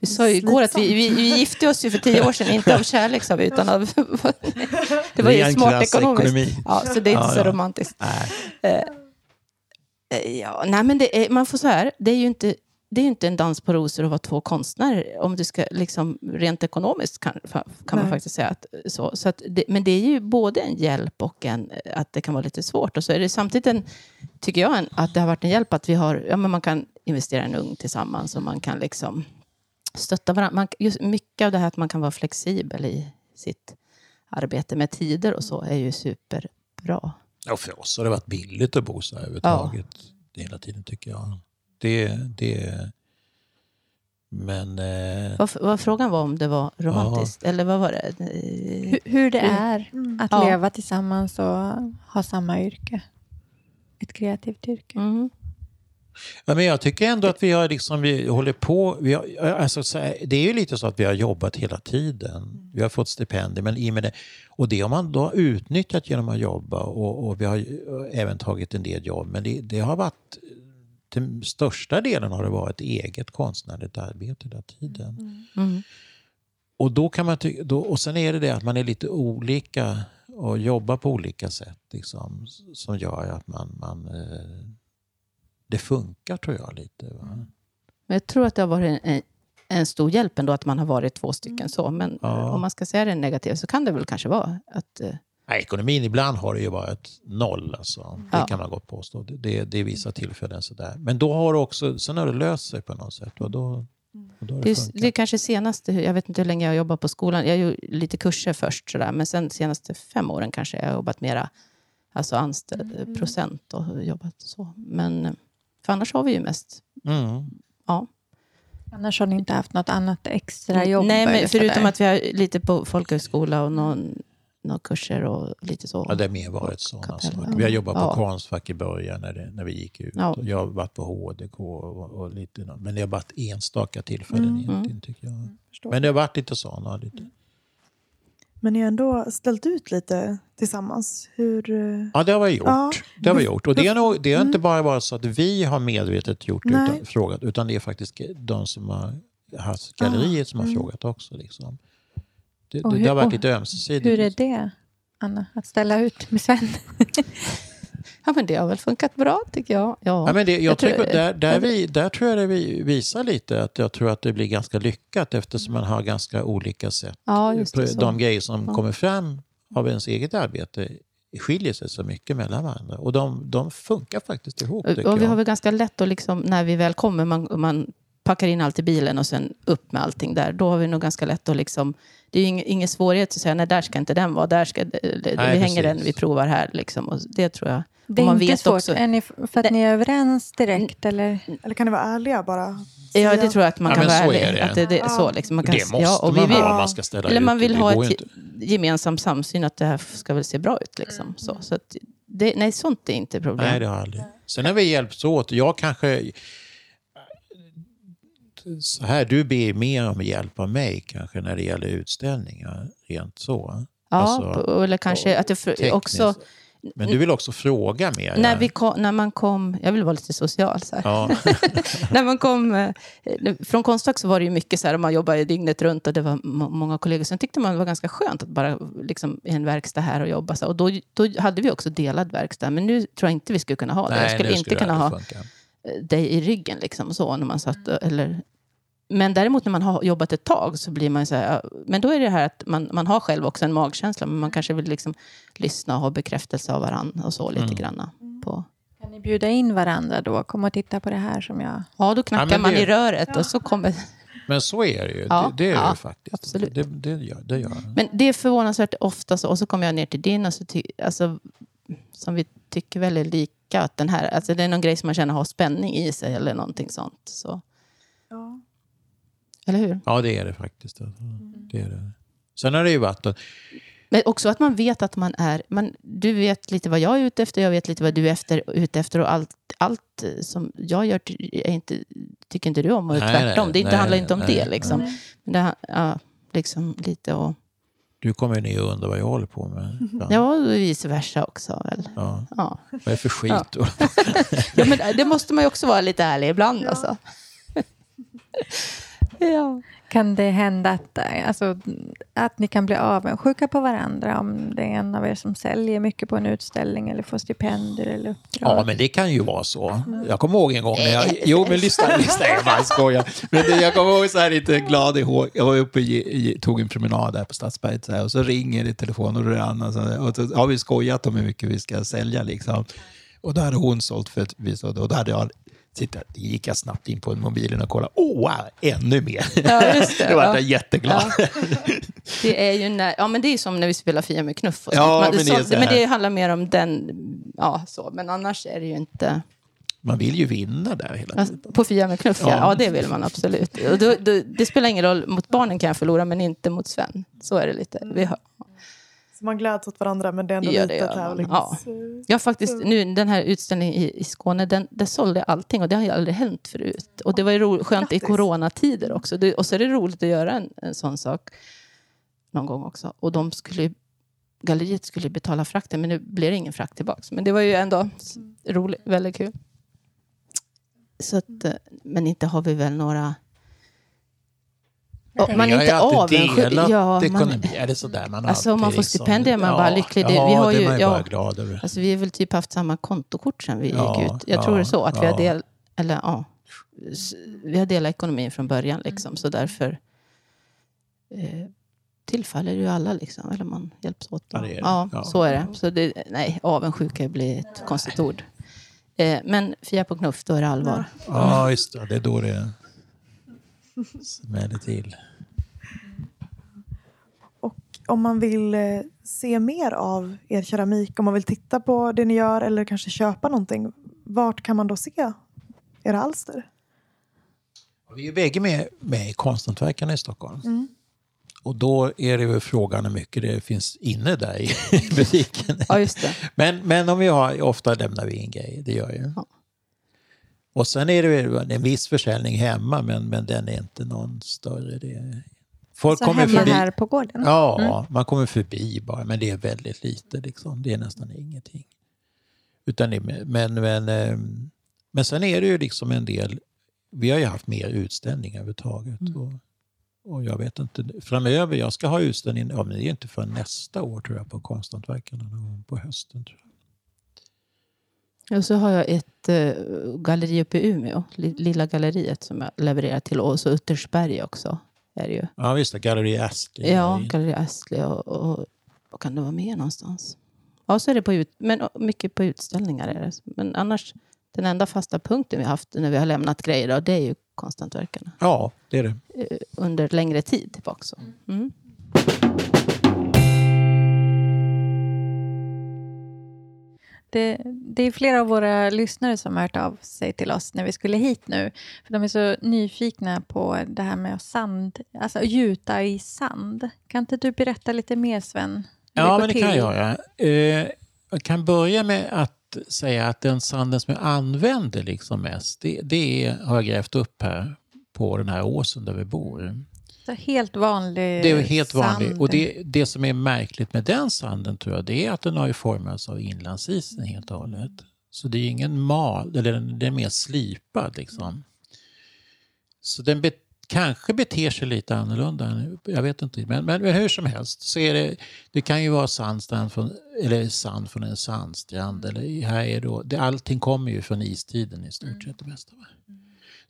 vi sa ju igår att vi, vi, vi, gifte oss ju för tio år sedan, inte av kärlek sa vi, utan av... det var ju smart ekonomiskt. Ja, så det är inte ja, så ja. romantiskt. Nej. Uh, ja, nej men det är, man får så här, det är ju inte det är inte en dans på rosor att vara två konstnärer. Om du ska, liksom, rent ekonomiskt kan, kan man faktiskt säga att så. så att det, men det är ju både en hjälp och en, att det kan vara lite svårt. Och så är det samtidigt en, tycker jag, en, att det har varit en hjälp att vi har, ja men man kan investera i en ung tillsammans och man kan liksom stötta varandra. Man, just mycket av det här att man kan vara flexibel i sitt arbete med tider och så är ju superbra. Ja, för oss har det varit billigt att bo så här överhuvudtaget. Ja. Hela tiden tycker jag. Det, det, men... Eh, vad, vad, frågan var om det var romantiskt, ja. eller vad var det? Hur, hur det är mm. att ja. leva tillsammans och ha samma yrke. Ett kreativt yrke. Mm. Ja, men jag tycker ändå att vi har liksom, vi håller på, vi har, alltså, det är ju lite så att vi har jobbat hela tiden. Vi har fått stipendier, men i med det, och det har man då utnyttjat genom att jobba och, och vi har även tagit en del jobb. Men det, det har varit till största delen har det varit eget konstnärligt arbete hela tiden. Mm. mm. Och, då kan man då, och sen är det det att man är lite olika och jobbar på olika sätt liksom, som gör att man, man eh, det funkar tror jag lite. Va? Men jag tror att det har varit en, en stor hjälp ändå att man har varit två stycken så. Men ja. om man ska säga det negativt så kan det väl kanske vara att eh, Nej, ekonomin ibland har det ju varit noll. Alltså. Det ja. kan man gott påstå. Det, det, det är vissa tillfällen sådär. Men då har det också, sen har det löst sig på något sätt. Och då, och då det, det, det är kanske senaste, jag vet inte hur länge jag har jobbat på skolan. Jag ju lite kurser först sådär. Men sen senaste fem åren kanske jag har jobbat mera alltså anställd mm. procent och jobbat så. Men för annars har vi ju mest, mm. ja. Annars har ni inte haft något annat extra jobb? Nej, men förutom att vi har lite på folkhögskola och någon några kurser och lite så. Ja, det har mer varit sådana saker. Vi har jobbat på ja. Konstfack i början när, det, när vi gick ut. Ja. Jag har varit på HDK och, och lite, men det har varit enstaka tillfällen mm. egentligen mm. tycker jag. Mm, men det har varit lite sådana. Lite. Men ni har ändå ställt ut lite tillsammans. Hur... Ja, det har vi gjort. Ja. Det har vi gjort. Och det, är nog, det har inte mm. bara varit så att vi har medvetet gjort utan, frågat, utan det är faktiskt de som har haft galleriet som har mm. frågat också. Liksom. Det, hur, det har varit lite ömsesidigt. Hur är det, Anna, att ställa ut med Sven? ja, men det har väl funkat bra, tycker jag. Ja. ja men det, jag, jag tror, där, där, vi, där tror jag det vi visar lite att jag tror att det blir ganska lyckat eftersom man har ganska olika sätt. Ja, just det, De grejer som ja. kommer fram av ens eget arbete skiljer sig så mycket mellan varandra. Och de, de funkar faktiskt ihop. Och vi har väl ganska lätt att liksom, när vi väl kommer, man, man packar in allt i bilen och sen upp med allting där. Då har vi nog ganska lätt att liksom det är ju ingen, ingen svårighet att säga, nej där ska inte den vara, där ska, nej, vi hänger precis. den, vi provar här. Liksom. Och det tror jag. Det är man inte vet svårt, också. är ni, för att ni är överens direkt? Eller, eller kan ni vara ärliga bara? Ja, det tror jag att man ja, kan vara ärlig. Att det, det, så, liksom, man kan, det måste ja, och vi man vill, ha om man ska ställa Eller man vill ha ett gemensam samsyn, att det här ska väl se bra ut. Liksom. Mm. Så, så att det, nej, sånt är inte problem. Nej, det har aldrig. Sen har vi hjälpts åt. Jag kanske så här, du ber mer om hjälp av mig kanske när det gäller utställningar, rent så. Ja, alltså, eller kanske att det också... Men du vill också fråga mer? När, vi kom, när man kom... Jag vill vara lite social. Så ja. när man kom... Eh, från Konstfack så var det ju mycket så här, man jobbade dygnet runt och det var många kollegor. Sen tyckte man det var ganska skönt att bara liksom, i en verkstad här och jobba. Så. Och då, då hade vi också delad verkstad. Men nu tror jag inte vi skulle kunna ha det. Nej, jag skulle inte kunna ha funka. Dig i ryggen liksom så när man satt, eller men däremot när man har jobbat ett tag så blir man så här, men då är det här att man, man har själv också en magkänsla, men man kanske vill liksom lyssna och ha bekräftelse av varandra och så lite mm. grann. På. Kan ni bjuda in varandra då? Kom och titta på det här som jag... Ja, då knackar ja, man det... i röret ja. och så kommer... Men så är det ju. Ja, det, det är ja, det faktiskt. Absolut. Det, det, gör, det gör Men det är förvånansvärt ofta så, och så kommer jag ner till din, och så ty, alltså, som vi tycker väldigt lika, att den här, alltså det är någon grej som man känner har spänning i sig eller någonting sånt. Så. Ja. Eller hur? Ja, det är det faktiskt. Mm. Det är det. Sen har det ju varit... Men också att man vet att man är... Man, du vet lite vad jag är ute efter, jag vet lite vad du är efter, ute efter. Och allt, allt som jag gör är inte, tycker inte du om, och nej, tvärtom. Nej, det inte, nej, handlar inte om nej, det. Liksom. Men det, ja, liksom lite och... Du kommer ner och undrar vad jag håller på med. Ja, ja och vice versa också. Väl? Ja. Ja. Vad är det för skit? Ja. ja, men det måste man ju också vara lite ärlig ibland. Ja. Alltså. Ja. Kan det hända att, alltså, att ni kan bli avundsjuka på varandra om det är en av er som säljer mycket på en utställning eller får stipendier eller uppdrag? Ja, men det kan ju vara så. Jag kommer ihåg en gång när jag... Jo, men lyssna, lyssna jag bara skojar. Men det, jag kommer ihåg så här lite glad ihåg. Jag var uppe och tog en promenad där på Stadsberget så här, och så ringer det i telefon och då är Anna så här, och så har vi skojat om hur mycket vi ska sälja liksom. Och då hade hon sålt för ett visst och då hade jag Titta, gick jag snabbt in på mobilen och kollade. Åh, oh, wow, ännu mer! Ja, just det, då var ja. jag jätteglad. Ja. Det är ju när, ja, men det är som när vi spelar Fia med knuff. Och Ja, men det så, så men det handlar mer om den, ja så. Men annars är det ju inte... Man vill ju vinna där hela Alltså, tiden. På Fia med knuff. Ja. ja. det vill man absolut. Och då, då, det spelar ingen roll, mot barnen kan jag förlora, men inte mot Sven. Så är det lite. Vi har, Så man gläds åt varandra men det är ändå Ja, lite tävlings... Ja. jag har faktiskt, nu den här utställningen i, i Skåne, den, den sålde allting och det har ju aldrig hänt förut. Och det var ju ro, skönt i Grattis. coronatider också. Det, och så är det roligt att göra en, en sån sak någon gång också. Och de skulle, galleriet skulle betala frakten, men nu blir det ingen frakt tillbaks. Men det var ju ändå s- roligt, väldigt kul. Så att, eh, men inte har vi väl några... Och man är inte avundsjuk. Ja, man, ekonomi. Är det sådär man Alltså, om man får liksom- stipendier är man bara lycklig. Det- vi har det ju- ja. glad över. Alltså, vi har väl typ haft samma kontokort sen vi Ja, gick ut. Jag ja, tror det är så. Att vi, har del, eller, ja, vi har delat ekonomin från början. Liksom, så därför eh, tillfaller ju alla. Liksom, eller man hjälps åt. Ja, det är det. Ja. så är det. Så det, nej, avundsjuka blir ett konstigt ord. Eh, men Fia på knuff, då är det allvar. Ja, just det. Det är då det smäller till. Om man vill eh, se mer av er keramik, om man vill titta på det ni gör eller kanske köpa någonting, vart kan man då se era alster? Vi är bägge med, med i Konsthantverkarna i Stockholm. Och då är det väl frågan hur mycket det finns inne där i butiken. Ja, just det. Men, men om vi har, ofta lämnar vi in grejer, det gör jag ju. Ja. Och sen är det en viss försäljning hemma, men, men den är inte någon större. Det är, folk Så kommer hemma förbi. här på gården? Ja, man kommer förbi bara, men det är väldigt lite. Liksom. Det är nästan ingenting. Utan det, men, men, ehm, men sen är det ju liksom en del, vi har ju haft mer utställningar överhuvudtaget. Och, och jag vet inte, framöver, jag ska ha utställning, ja men det är inte för nästa år tror jag på Konsthantverkarna, på hösten. Tror jag. Och så har jag ett eh, galleri uppe i Umeå, Li- Lilla galleriet som jag levererar till. Och så Uttersberg också. Är det ju. Ja visst, Galleri Astley. Ja, Galleri Astley och, och vad kan det vara mer någonstans? Ja, så är det på ut, men mycket på utställningar. Är det. Men annars, den enda fasta punkten vi har haft när vi har lämnat grejer, då, det är ju Konsthantverkarna. ja, det är det. Eh, Under längre tid tillbaka. Så. Mm. Det, det är flera av våra lyssnare som har hört av sig till oss när vi skulle hit nu. För De är så nyfikna på det här med sand, alltså att gjuta i sand. Kan inte du berätta lite mer, Sven? Ja, men det kan jag till? göra. Eh, jag kan börja med att säga att den sanden som jag använder liksom mest, det, det har jag grävt upp här på den här åsen där vi bor. Så helt vanlig Det är helt vanligt. sand. Och det, det som är märkligt med den sanden tror jag, det är att den har ju formats av inlandsisen helt och hållet. Så det är ingen mal, eller den, är mer slipad liksom. Så den be, kanske beter sig lite annorlunda, jag vet inte. Men, men, men hur som helst, så är det, det kan ju vara sandstrand från, eller sand från en sandstrand. Eller här är då, det, allting kommer ju från istiden i stort sett. Det mesta, va?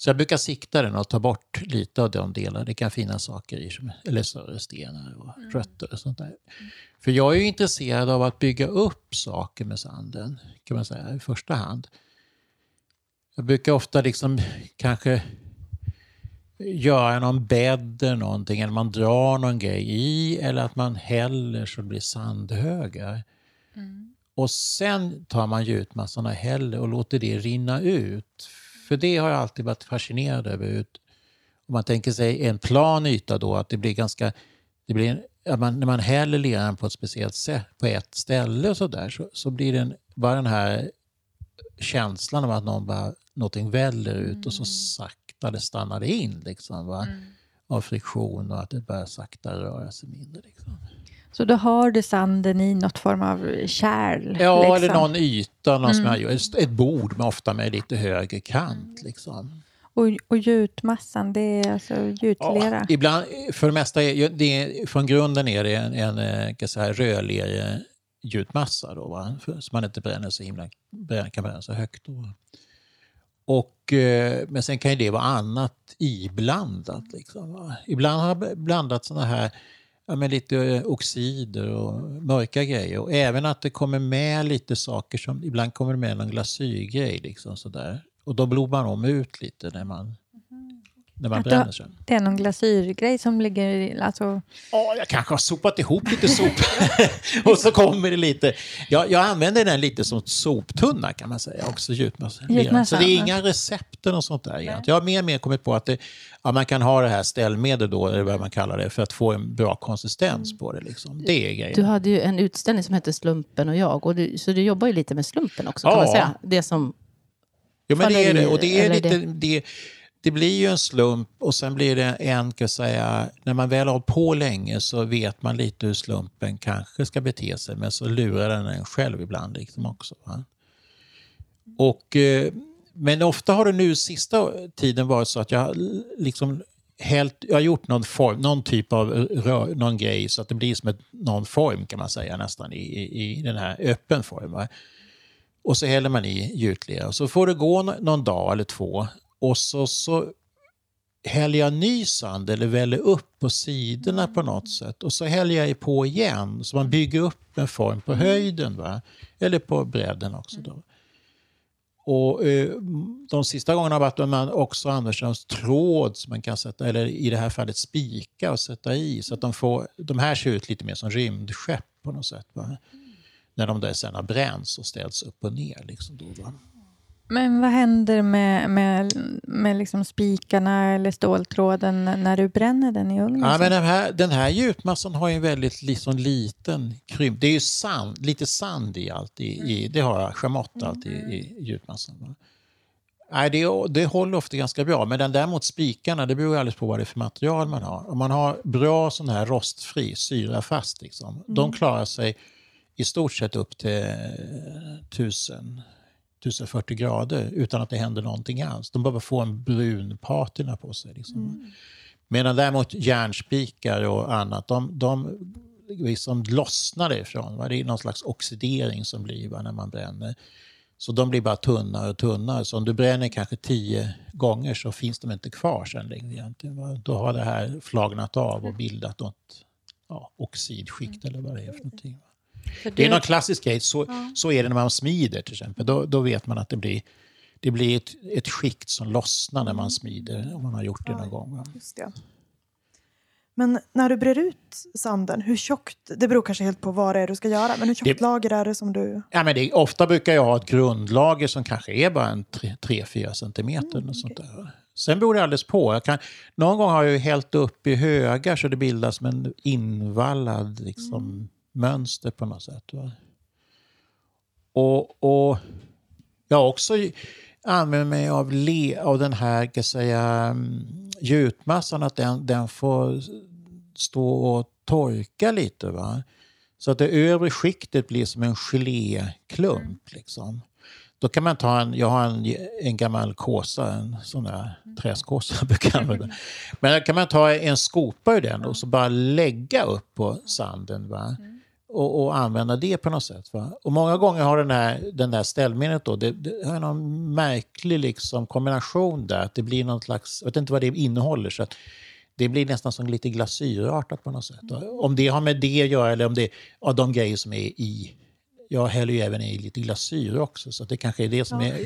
Så jag brukar sikta den och ta bort lite av de delar. Det kan finnas saker i, som, eller större stenar och rötter och sånt där. För jag är ju intresserad av att bygga upp saker med sanden, kan man säga, i första hand. Jag brukar ofta liksom kanske göra någon bädd eller någonting, eller man drar någon grej i, eller att man häller så det blir sandhögar. Och sen tar man gjutmassan och häller och låter det rinna ut. För det har jag alltid varit fascinerad över. Om man tänker sig en plan yta då, att det blir ganska... Det blir en, man, när man häller leran på ett speciellt sätt, på ett ställe och så där, så, så blir den, bara den här känslan av att någon bara, någonting väller ut och så sakta det stannar in liksom, va? av friktion och att det börjar sakta röra sig mindre. Liksom. Så då har du sanden i något form av kärl? Ja, liksom. eller någon yta, någon som jag. Ett bord med ofta med lite högre kant. Liksom. Och Och, gjutmassan, det är alltså gjutlera? Ja, ibland, för det mesta, är, det är, från grunden är det en, en eh, kan säga, rödlera gjutmassa då, va? Så man inte bränner så himla, kan bränna så högt. Då. Och, eh, men sen kan ju det vara annat iblandat. Liksom, va? Ibland har jag blandat såna här ja, men lite eh, oxider och mörka grejer. Och även att det kommer med lite saker som, ibland kommer det med någon glasyrgrej. Liksom, sådär. Och då blommar de ut lite när man när man bränner sig. Det är någon glasyrgrej som ligger i... Alltså... Ja, jag kanske har sopat ihop lite sop och så kommer det lite. Jag, jag använder den lite som soptunna kan man säga, också gjutmassa. Så det är inga recepten och sånt där. Jag har mer och mer kommit på att det, ja, man kan ha det här ställmedel då, eller vad man kallar det, för att få en bra konsistens på det. Liksom. Det är grejen. Du hade ju en utställning som hette Slumpen och jag, och du, så du jobbar ju lite med slumpen också kan ja. man säga. Det som... Jo, men det är det. Och det är lite... Det det blir ju en slump och sen blir det en, kan säga, när man väl har hållit på länge så vet man lite hur slumpen kanske ska bete sig men så lurar den en själv ibland liksom också. Va? Och, eh, men ofta har det nu sista tiden varit så att jag liksom helt, jag har gjort någon, form, någon typ av rör, någon grej så att det blir som ett, någon form kan man säga nästan i, i, i den här öppen formen. Och så häller man i gjutlera och så får det gå någon dag eller två och så, så häller jag ny sand eller väller upp på sidorna på något sätt och så häller jag på igen så man bygger upp en form på höjden va? eller på bredden också. Då. Och eh, De sista gångerna har varit att man också använder sig av tråd som man kan sätta, eller i det här fallet spika och sätta i så att de får, de här ser ut lite mer som rymdskepp på något sätt. Va? När de där sen har bränts och ställts upp och ner. Liksom då, va? Men vad händer med, med, med liksom spikarna eller ståltråden när du bränner den i ugnen? Ja, men den, här, den här gjutmassan har en väldigt liksom, liten krymp. Det är ju sand, lite sand i allt. I, i, det har schamott alltid i, i gjutmassan. Nej, det, det håller ofta ganska bra, men den däremot spikarna, det beror alldeles på vad det är för material man har. Om man har bra sån här rostfri, syrafast, liksom, mm. de klarar sig i stort sett upp till tusen 1040 grader utan att det händer någonting alls. De behöver få en brun patina på sig. Liksom. Mm. Medan däremot järnspikar och annat, de, de liksom lossnar ifrån. Va? Det är någon slags oxidering som blir va, när man bränner. Så de blir bara tunnare och tunnare. Så om du bränner kanske tio gånger så finns de inte kvar sen längre. Egentligen, va? Då har det här flagnat av och bildat något ja, oxidskikt eller vad det är för någonting. Va? Det... det är någon klassisk grej. Så, ja. så är det när man smider till exempel. Då, då vet man att det blir, det blir ett, ett skikt som lossnar när man mm. smider, om man har gjort det någon gång. Just det. Men när du brer ut sanden, hur tjockt, det beror kanske helt på vad det är du ska göra, men hur tjockt det, lager är det som du... Ja, men det, ofta brukar jag ha ett grundlager som kanske är bara en 3-4 centimeter. Mm, sånt där. Sen beror det alldeles på. Jag kan, någon gång har jag hällt upp i högar så det bildas som en invallad liksom, mm mönster på något sätt. Va? Och, och jag har också använt mig av, le, av den här kan säga, mm, gjutmassan, att den, den får stå och torka lite. Va? Så att det övre skiktet blir som en geléklump. Liksom. Då kan man ta en, jag har en, en gammal kåsa, en sån där träskåsa Men då kan man ta en skopa ur den och så bara lägga upp på sanden. Va? Och, och, använda det på något sätt. Va? Och många gånger har den, här, den där ställmenet då, det, det har någon märklig liksom kombination där. Att det blir någon slags, jag vet inte vad det innehåller. Så att det blir nästan som lite glasyrartat på något sätt. Mm. Om det har med det att göra eller om det är de grejer som är i jag häller ju även i lite glasyr också, så det kanske är det som är,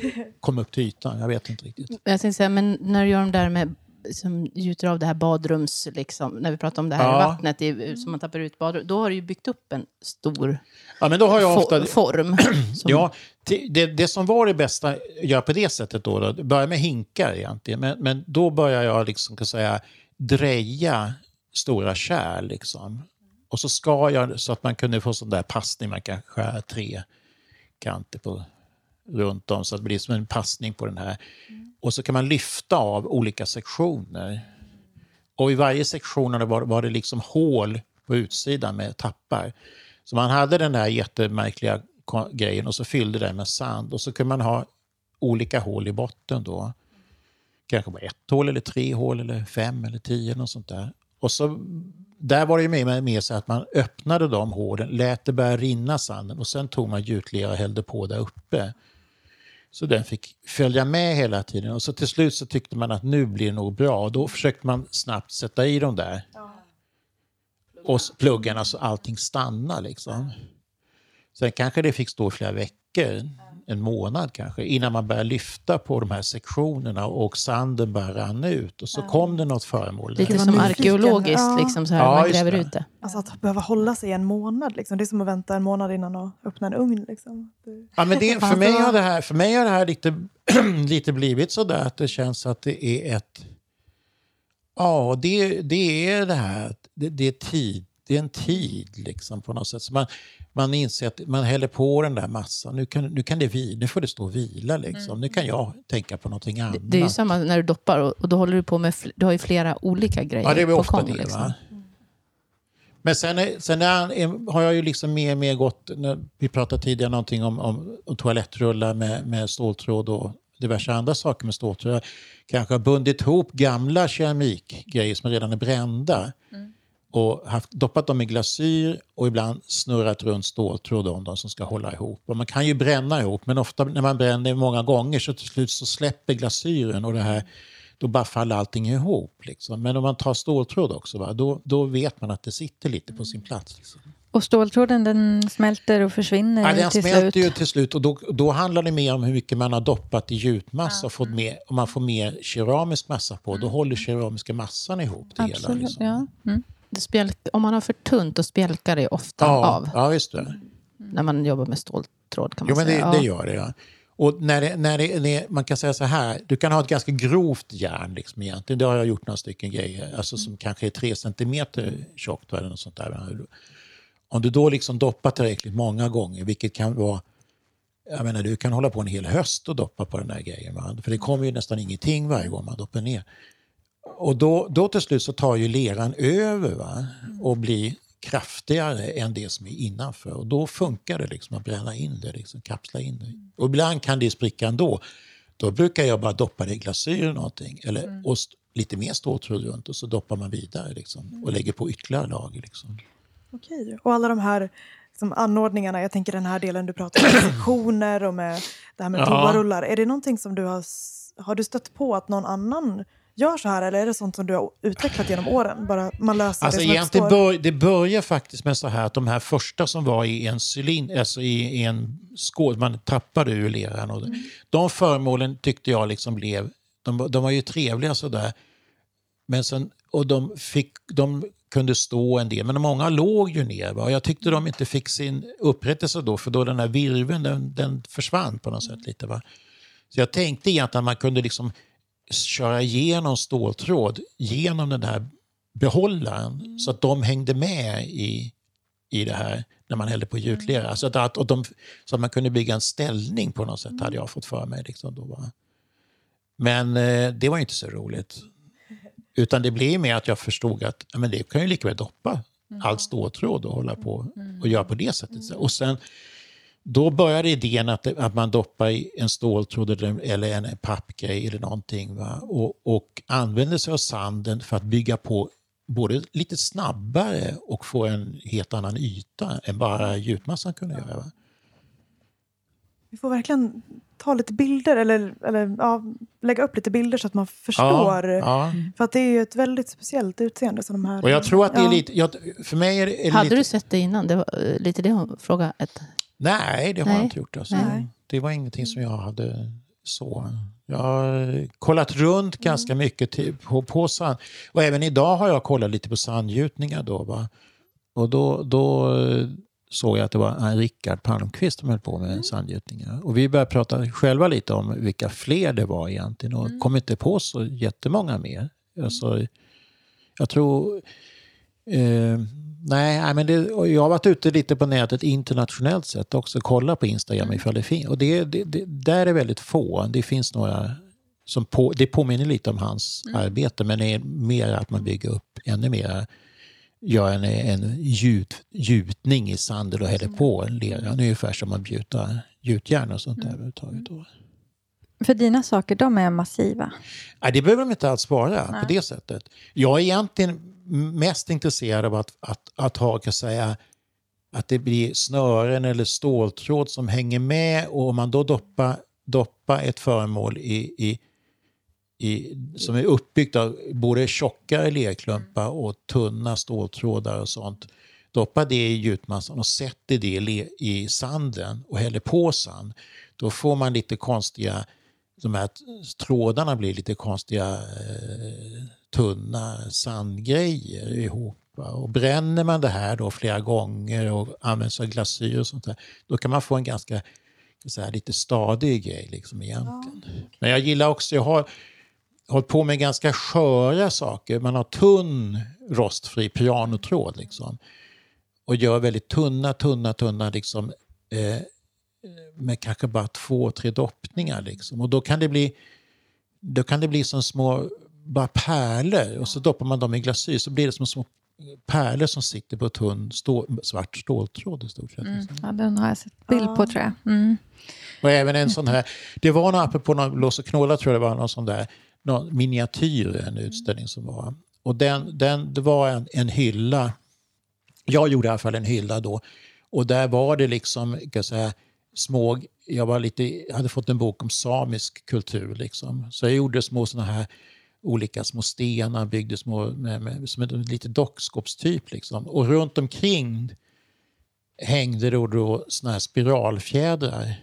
kom upp till ytan. Jag vet inte riktigt. Jag tänkte säga, men när du gör de där med som gjuter av det här badrums, liksom, när vi pratar om det här ja. vattnet i, som man tappar ut badrum, då har du ju byggt upp en stor ja, men då har jag ofta, form. Som... Ja, det, det som var det bästa att göra på det sättet då, då börja med hinkar egentligen, men, men då börjar jag liksom, kan säga, dreja stora kärl. Liksom. Och så ska jag så att man kunde få sån där passning, man kan skära tre kanter på runt om så att det blir som en passning på den här. Och så kan man lyfta av olika sektioner. Och i varje sektion var, var det liksom hål på utsidan med tappar. Så man hade den där jättemärkliga grejen och så fyllde det med sand och så kunde man ha olika hål i botten då. kanske var ett hål eller tre hål eller fem eller tio. Något sånt där. Och så, där var det med, med sig att man öppnade de hålen, lät det börja rinna sanden och sen tog man gjutlera och hällde på där uppe. Så den fick följa med hela tiden. Och så till slut så tyckte man att nu blir det nog bra. Och då försökte man snabbt sätta i dem där. Och pluggarna så allting stannar liksom. Sen kanske det fick stå i flera veckor, en månad kanske, innan man började lyfta på de här sektionerna och sanden började ranna ut. Och så kom det något föremål. Lite som arkeologiskt, Ja. liksom så här, Ja, man gräver det. ut det. Alltså att behöva hålla sig i en månad, liksom. det är som att vänta en månad innan att öppna en ugn. Liksom. Ja, men det, för, mig har det här, för mig har det här lite, lite blivit så där att det känns att det är ett... Ja, det, det är det här. att Det, det är tid. Det är en tid liksom på något sätt. Så man, man inser att man häller på den där massan. Nu, kan, nu, kan det vi, nu får det stå och vila. Liksom. Nu kan jag tänka på någonting annat. Det, det är ju samma när du doppar och, och då håller du på med, du har ju flera olika grejer Ja, det är på ofta gång. det. liksom. Va? Men sen, är, sen är, har jag ju liksom mer och mer gått, när vi pratade tidigare någonting om, om, om toalettrullar med, med ståltråd och diverse andra saker med ståltråd. Jag kanske har bundit ihop gamla keramikgrejer som redan är brända och haft, doppat dem i glasyr och ibland snurrat runt ståltråd om dem som ska hålla ihop. Och man kan ju bränna ihop, men ofta när man bränner många gånger så till slut så släpper glasyren och det här, då bara faller allting ihop. Liksom. Men om man tar ståltråd också, va, då, då vet man att det sitter lite på sin plats. Liksom. Och ståltråden den smälter och försvinner Ja, den till smälter slut. ju till slut och då, då handlar det mer om hur mycket man har doppat i gjutmassa. och Fått mer, om man får mer keramisk massa på, då håller keramiska massan ihop det hela. Absolut, Liksom. ja. Mm. Det spjälk, om man har för tunt, då spjälkar det ofta Ja, av. ja, visst det. När man jobbar med ståltråd kan man Jo, men det, säga. det Ja. gör det. Ja. Och när det, när det, när man kan säga så här, du kan ha ett ganska grovt järn liksom egentligen. Det har jag gjort några stycken grejer, alltså som kanske är tre centimeter tjockt eller något sånt där. Om du då liksom doppar tillräckligt många gånger, vilket kan vara jag menar, du kan hålla på en hel höst och doppa på den där grejen. Va? För det kommer ju nästan ingenting varje gång man doppar ner. Och då, då till slut så tar ju leran över va? och blir kraftigare än det som är innanför. Och då funkar det liksom att bränna in det, liksom, kapsla in det. Och ibland kan det spricka ändå. Då brukar jag bara doppa det i glasyr eller någonting. Eller, och st- lite mer ståltråd runt och så doppar man vidare liksom, och lägger på ytterligare lager. Liksom. Okej. Och alla de här liksom, anordningarna, jag tänker den här delen du pratar om, sektioner och med det här med Ja. toarullar. Är det någonting som du har, har du stött på att någon annan gör så här eller är det sånt som du har utvecklat genom åren? Bara man löser Alltså det som egentligen bör, det börjar faktiskt med så här att de här första som var i en cylinder, alltså i, i en skål, man tappade ur leran. Och De föremålen tyckte jag liksom blev, de, de var ju trevliga sådär. Men sen, och de, fick, de kunde stå en del, men många låg ju ner. Va? Jag tyckte de inte fick sin upprättelse då, för då den här virveln den, den försvann på något sätt lite. Va? Så jag tänkte egentligen att man kunde liksom köra igenom ståltråd genom den här behållaren så att de hängde med i, i det här när man hällde på gjutlera. Alltså att, och de, så att man kunde bygga en ställning på något sätt hade jag fått för mig. Liksom, då, va? Men eh, det var inte så roligt. Utan det blev mer att jag förstod att men det kan ju lika väl doppa allt ståltråd och hålla på och göra på det sättet. Och sen då började idén att, att man doppar i en ståltråd eller, en pappgrej eller någonting. Va? Och, och använder sig av sanden för att bygga på både lite snabbare och få en helt annan yta än bara gjutmassan kunde göra. Va? Vi får verkligen ta lite bilder eller, eller ja, lägga upp lite bilder så att man förstår. Ja, För att det är ju ett väldigt speciellt utseende. Så de här, Och jag tror att det är Ja. lite... Jag, för mig är det, är det Hade lite, du sett det innan? Det var eh, lite det hon frågade. Ett. Nej, det har Nej. jag inte gjort. Alltså. Nej. Det var ingenting som jag hade så. Jag har kollat runt ganska mycket till, på, på sand. Och även idag har jag kollat lite på sandgjutningar. Då, va? Och då, då eh, såg jag att det var Rickard Palmqvist som höll på med sandgjutningar. Och vi började prata själva lite om vilka fler det var egentligen och kom inte på så jättemånga mer. Alltså, jag tror... Eh, nej, men det, jag har varit ute lite på nätet internationellt sett också. Kolla på Instagram ifall det finns. Och det, det, det, där är väldigt få. Det finns några som på, det påminner lite om hans arbete men det är mer att man bygger upp ännu mer gör en, en gjut, gjutning i sanden och häller på en lera. Ungefär som man gjuter gjutjärn och sånt där överhuvudtaget. då. För dina saker, de är massiva. Nej, det behöver de inte alls vara Nej. på det sättet. Jag är egentligen mest intresserad av att, att, att ha, kan säga, att det blir snören eller ståltråd som hänger med och om man då doppar, doppar ett föremål i, i, i, som är uppbyggt av både tjockare lerklumpar och tunna ståltrådar och sånt. Doppar det i gjutmassan och sätter det i sanden och häller på sand. Då får man lite konstiga, de här trådarna blir lite konstiga eh, tunna sandgrejer ihop. Och bränner man det här då flera gånger och använder sig av glasyr och sånt där, då kan man få en ganska så här, lite stadig grej liksom egentligen. Ja. Men jag gillar också, jag har hållit på med ganska sköra saker. Man har tunn rostfri pianotråd liksom. Och gör väldigt tunna, tunna, tunna liksom eh, med kanske bara två, tre doppningar liksom. Och då kan det bli, då kan det bli som små bara pärlor och så doppar man dem i glasyr så blir det som små pärlor som sitter på tunn stå, svart ståltråd i stort sett. Mm. Ja, den har jag sett bild på tror jag. Mm. Och även en sån här, det var någon, apropå någon Lås och knåla tror jag det var, någon sån där någon miniatyr, en utställning som var. Och den, den, det var en, en hylla, jag gjorde i alla fall en hylla då, och där var det liksom, kan jag säga, små, jag var lite, hade fått en bok om samisk kultur liksom. Så jag gjorde små såna här olika små stenar, byggde små, med, med, som en lite dockskåpstyp. Liksom. Och runt omkring hängde då, då såna här spiralfjädrar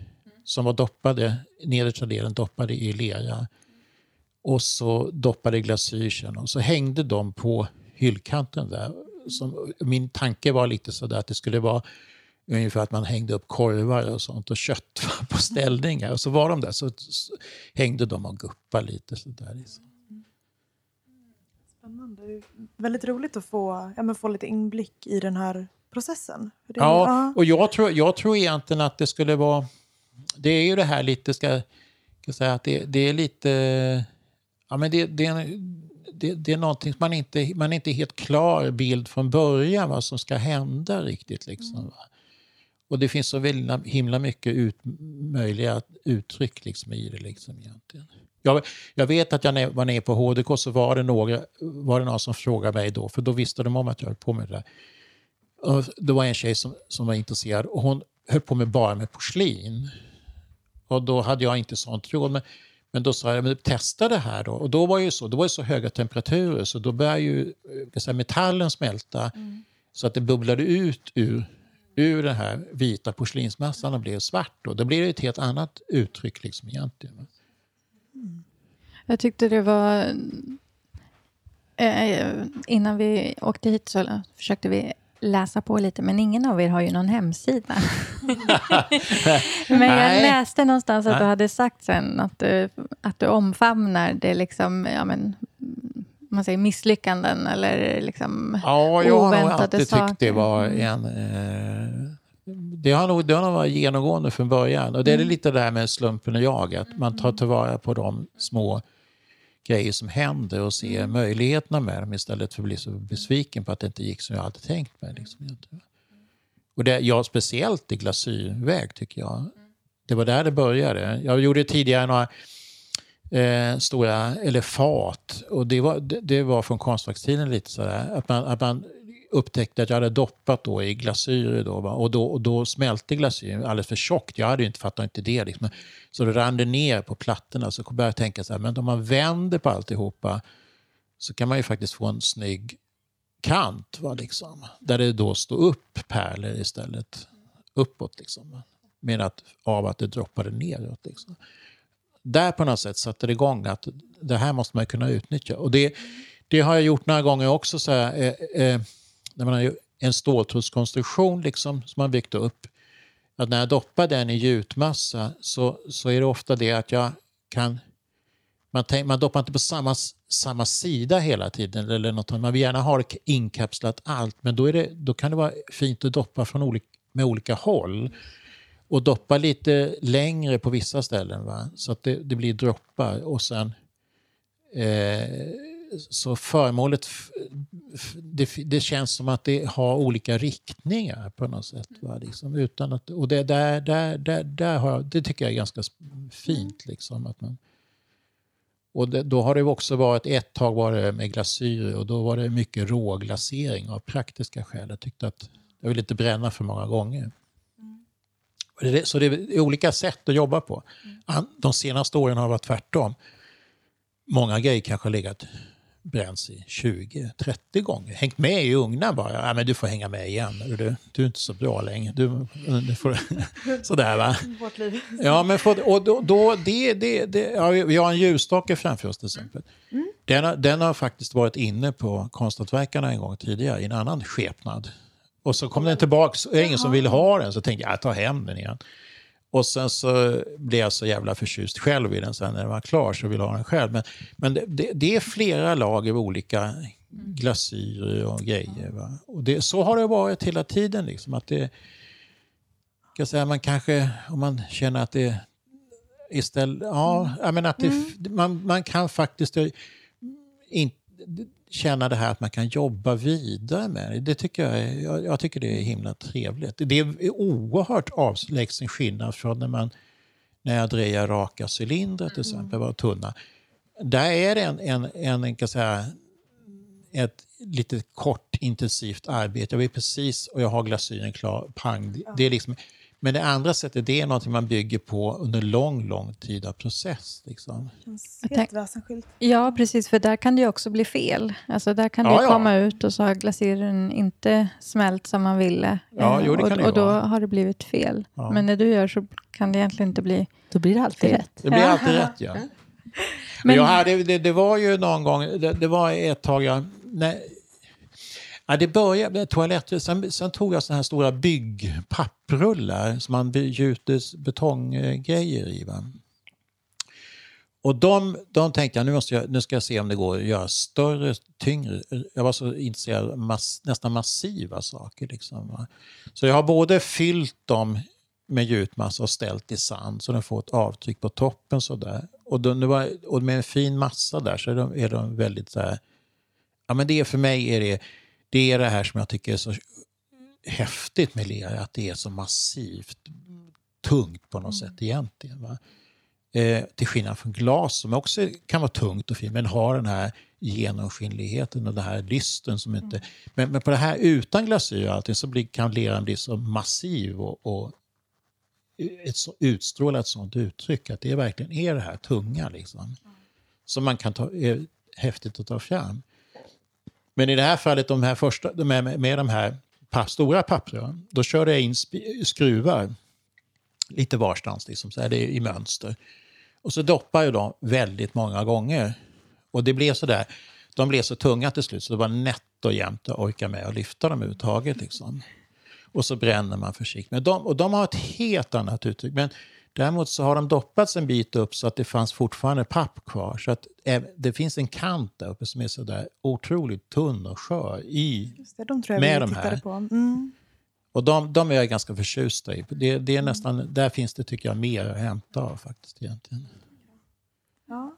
som var doppade, nedersta delen doppade i lera. Och så doppade glasyren och så hängde de på hyllkanten där. Som, min tanke var lite sådär att det skulle vara ungefär att man hängde upp korvar och sånt och kött på ställningar. Och så var de där, så, så hängde de och guppade lite sådär. Liksom. Spännande. Väldigt roligt att få, ja, men få lite inblick i den här processen. Det, ja, ja, och jag tror, jag tror egentligen att det skulle vara... Det är ju det här lite, ska, ska säga att det, det är lite... Ja, men det, det, det, det är någonting man inte, man är inte helt klar bild från början vad som ska hända riktigt. Liksom, mm. Och det finns så väldigt himla mycket ut, möjliga uttryck liksom, i det. Liksom, egentligen. Jag, jag, vet att jag var nere på HDK så var det, några, var det någon som frågade mig då, för då visste de om att jag höll på med det där. Och det var en tjej som, som var intresserad och hon höll på med bara med porslin. Och då hade jag inte sånt råd. Men, men då sa jag, men testa det här då. Och då var ju så, då var det så höga temperaturer så då började ju säga, metallen smälta mm. så att det bubblade ut ur, ur den här vita porslinsmassan och blev svart. Då, då blir det ett helt annat uttryck liksom egentligen. Jag tyckte det var... Eh, innan vi åkte hit så försökte vi läsa på lite, men ingen av er har ju någon hemsida. men jag läste någonstans att du hade sagt sen att du, att du omfamnar det liksom, ja men, man säger misslyckanden eller liksom Ja, jag har alltid saker. tyckt det var en... Eh, det har, nog, det har nog varit genomgående från början. Och det är mm. lite det där med slumpen och jag, att man tar tillvara på de små grejer som händer och ser mm. möjligheterna med dem istället för att bli så besviken på att det inte gick som jag hade tänkt mig. Liksom. Och det, ja, speciellt i glasyrväg tycker jag. Det var där det började. Jag gjorde tidigare några eh, stora elefat och det var, det, det var från konstfackstiden lite sådär. Att man, att man upptäckte att jag hade doppat då i glasyr då, och, då, och då smälte glasyren alldeles för tjockt. Jag hade ju inte fattat inte det. Liksom. Så det rann det ner på plattorna. Så började jag tänka så här, men om man vänder på alltihopa så kan man ju faktiskt få en snygg kant. Va, liksom, där det då står upp pärlor istället. Uppåt liksom. Med att, av att det droppade neråt. Liksom. Där på något sätt satte det igång att det här måste man kunna utnyttja. Och det, det har jag gjort några gånger också. Så här, eh, eh, när man har en ståltrådskonstruktion liksom, som man byggt upp. Att när jag doppar den i gjutmassa så, så är det ofta det att jag kan... Man, tänk, man doppar inte på samma, samma sida hela tiden. eller något, Man vill gärna ha inkapslat allt men då, är det, då kan det vara fint att doppa från olika, med olika håll. Och doppa lite längre på vissa ställen va? så att det, det blir droppar. Och sen eh, så föremålet, det, det, känns som att det har olika riktningar på något sätt. Va? Liksom, utan att, och det, där, där, där, där har, det tycker jag är ganska fint. Liksom, att man, och det, då har det också varit, ett tag var det med glasyr och då var det mycket råglasering av praktiska skäl. Jag tyckte att jag ville inte bränna för många gånger. Mm. Så det är olika sätt att jobba på. Mm. De senaste åren har det varit tvärtom. Många grejer kanske har legat bränns i 20-30 gånger. Hängt med i ugnen bara. Ja, men du får hänga med igen. Du, du är inte så bra längre. Du, du får, sådär va. Ja, men för, och då, då, det, det, det, ja, vi har en ljusstake framför oss till exempel. Mm. Den, har, den har faktiskt varit inne på konsthantverkarna en gång tidigare i en annan skepnad. Och så kom den tillbaka, och ingen som ville ha den, så tänkte jag, jag tar hem den igen. Och sen så blev jag så jävla förtjust själv i den sen när den var klar så ville jag ha den själv. Men, men det, det, är flera lager av olika glasyrer och grejer. Va? Och det, så har det varit hela tiden. Liksom, att det, kan säga, man kanske, om man känner att det istället, ja, menar att det, mm. man, man kan faktiskt inte känna det här att man kan jobba vidare med det. det tycker jag, jag, jag, tycker det är himla trevligt. Det är oerhört avlägsen skillnad från när, man, när jag drejar raka cylindrar till mm. exempel, var tunna. Där är det en, en, en, en kan säga, ett lite kort intensivt arbete. Jag precis och jag har glasyren klar, pang. Det är liksom, men det andra sättet det är något man bygger på under lång, lång tid av process. Liksom. Helt väsensskilt. Ja, precis. För där kan det också bli fel. Alltså där kan ja, det komma ut och så har glasyren inte smält som man ville. Ja, jo, det kan och, det och då har det blivit fel. Ja. Men när du gör så kan det egentligen inte bli Då blir det alltid rätt. Det blir alltid rätt, ja. Men, jag hade, det, det, var ju någon gång, det, det var ett tag jag... Nej, Ja, det började med toaletter. Sen, sen, tog jag såna här stora byggpapprullar som man gjuter betonggrejer i. Va? Och de, de tänkte jag nu, måste jag, nu ska jag se om det går att göra större, tyngre. Jag var så intresserad av mass, nästan massiva saker. Liksom, va? Så jag har både fyllt dem med gjutmassa och ställt i sand så de får ett avtryck på toppen. Så där. Och, de, var, och med en fin massa där så är de, är de väldigt så här, ja men det för mig är det det är det här som jag tycker är så häftigt med lera, att det är så massivt tungt på något mm. sätt egentligen. Va? Eh, till skillnad från glas som också kan vara tungt och fint men har den här genomskinligheten och den här lysten som inte... Mm. Men, men, på det här utan glasyr och allting så blir, kan leran bli så massiv och, och ett så, utstråla ett sånt uttryck att det verkligen är det här tunga liksom. Mm. Som man kan ta, är häftigt att ta fram. Men i det här fallet, de här första, med, med de här papp, stora pappren, då körde jag in skruvar lite varstans, liksom, så här, det är i mönster. Och så doppade jag dem väldigt många gånger. Och det blev så där, de blev så tunga till slut så det var nätt och jämnt att orka med att lyfta dem överhuvudtaget. Liksom. Och så bränner man försiktigt. Men de, och de har ett helt annat uttryck. Men Däremot så har de doppats en bit upp så att det fanns fortfarande papp kvar. Så att det finns en kant där uppe som är så där otroligt tunn och skör i, det, de tror jag med de här. På. Mm. Och de, de är jag ganska förtjusta i. Det, det är nästan, mm. Där finns det tycker jag mer att hämta av faktiskt egentligen. Ja.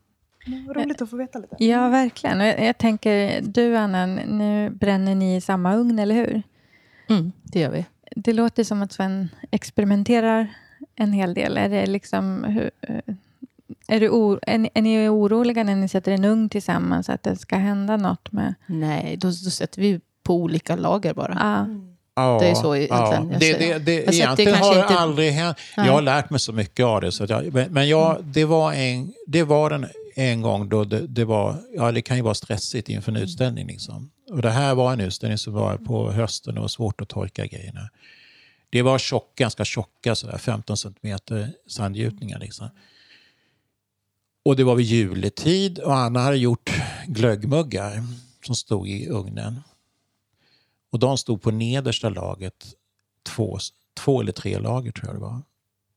Roligt att få veta lite. Ja, verkligen. Jag, jag tänker, du Anna, nu bränner ni i samma ugn, eller hur? Mm, det gör vi. Det låter som att Sven experimenterar en hel del? Är, det liksom, hur, eh, är, du or, är, är, ni oroliga när ni sätter en ugn tillsammans, att det ska hända något med... Nej, då, då sätter vi på olika lager bara. Ah. Ja, det är så egentligen. Ja. Det, det, det, egentligen har det inte... aldrig hänt. Jag har lärt mig så mycket av det. Så jag, men jag, mm. det, var en, det var en, en gång då det, det, var, ja det kan ju vara stressigt inför en utställning. Liksom. Och det här var en utställning som var på hösten och var svårt att torka grejerna. Det var tjock, ganska tjocka, sådär, 15 centimeter sandgjutningar. Liksom. Och det var vid juletid och Anna hade gjort glöggmuggar som stod i ugnen. Och de stod på nedersta laget, två, två eller tre lager tror jag det var.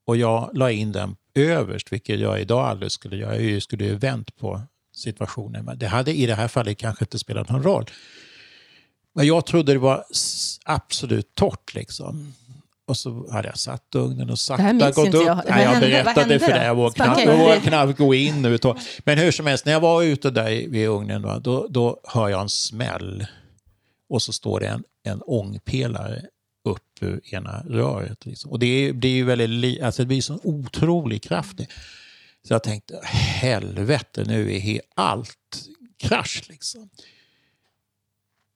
Och jag la in den överst, vilket jag idag aldrig skulle göra. Jag skulle ju vänt på situationen. Men det hade i det här fallet kanske inte spelat någon roll. Men jag trodde det var absolut torrt. Liksom och så hade jag satt ugnen och sakta gått upp. jag. Nej, jag berättade för dig, jag Sprack knappt, gå in nu. Men hur som helst, när jag var ute där vid ugnen, va, då, då hör jag en smäll. Och så står det en, en ångpelare upp ur ena röret. Liksom. Och det, är ju väldigt, alltså det blir så otrolig kraft. Så jag tänkte, helvete, nu är allt krasch. Liksom.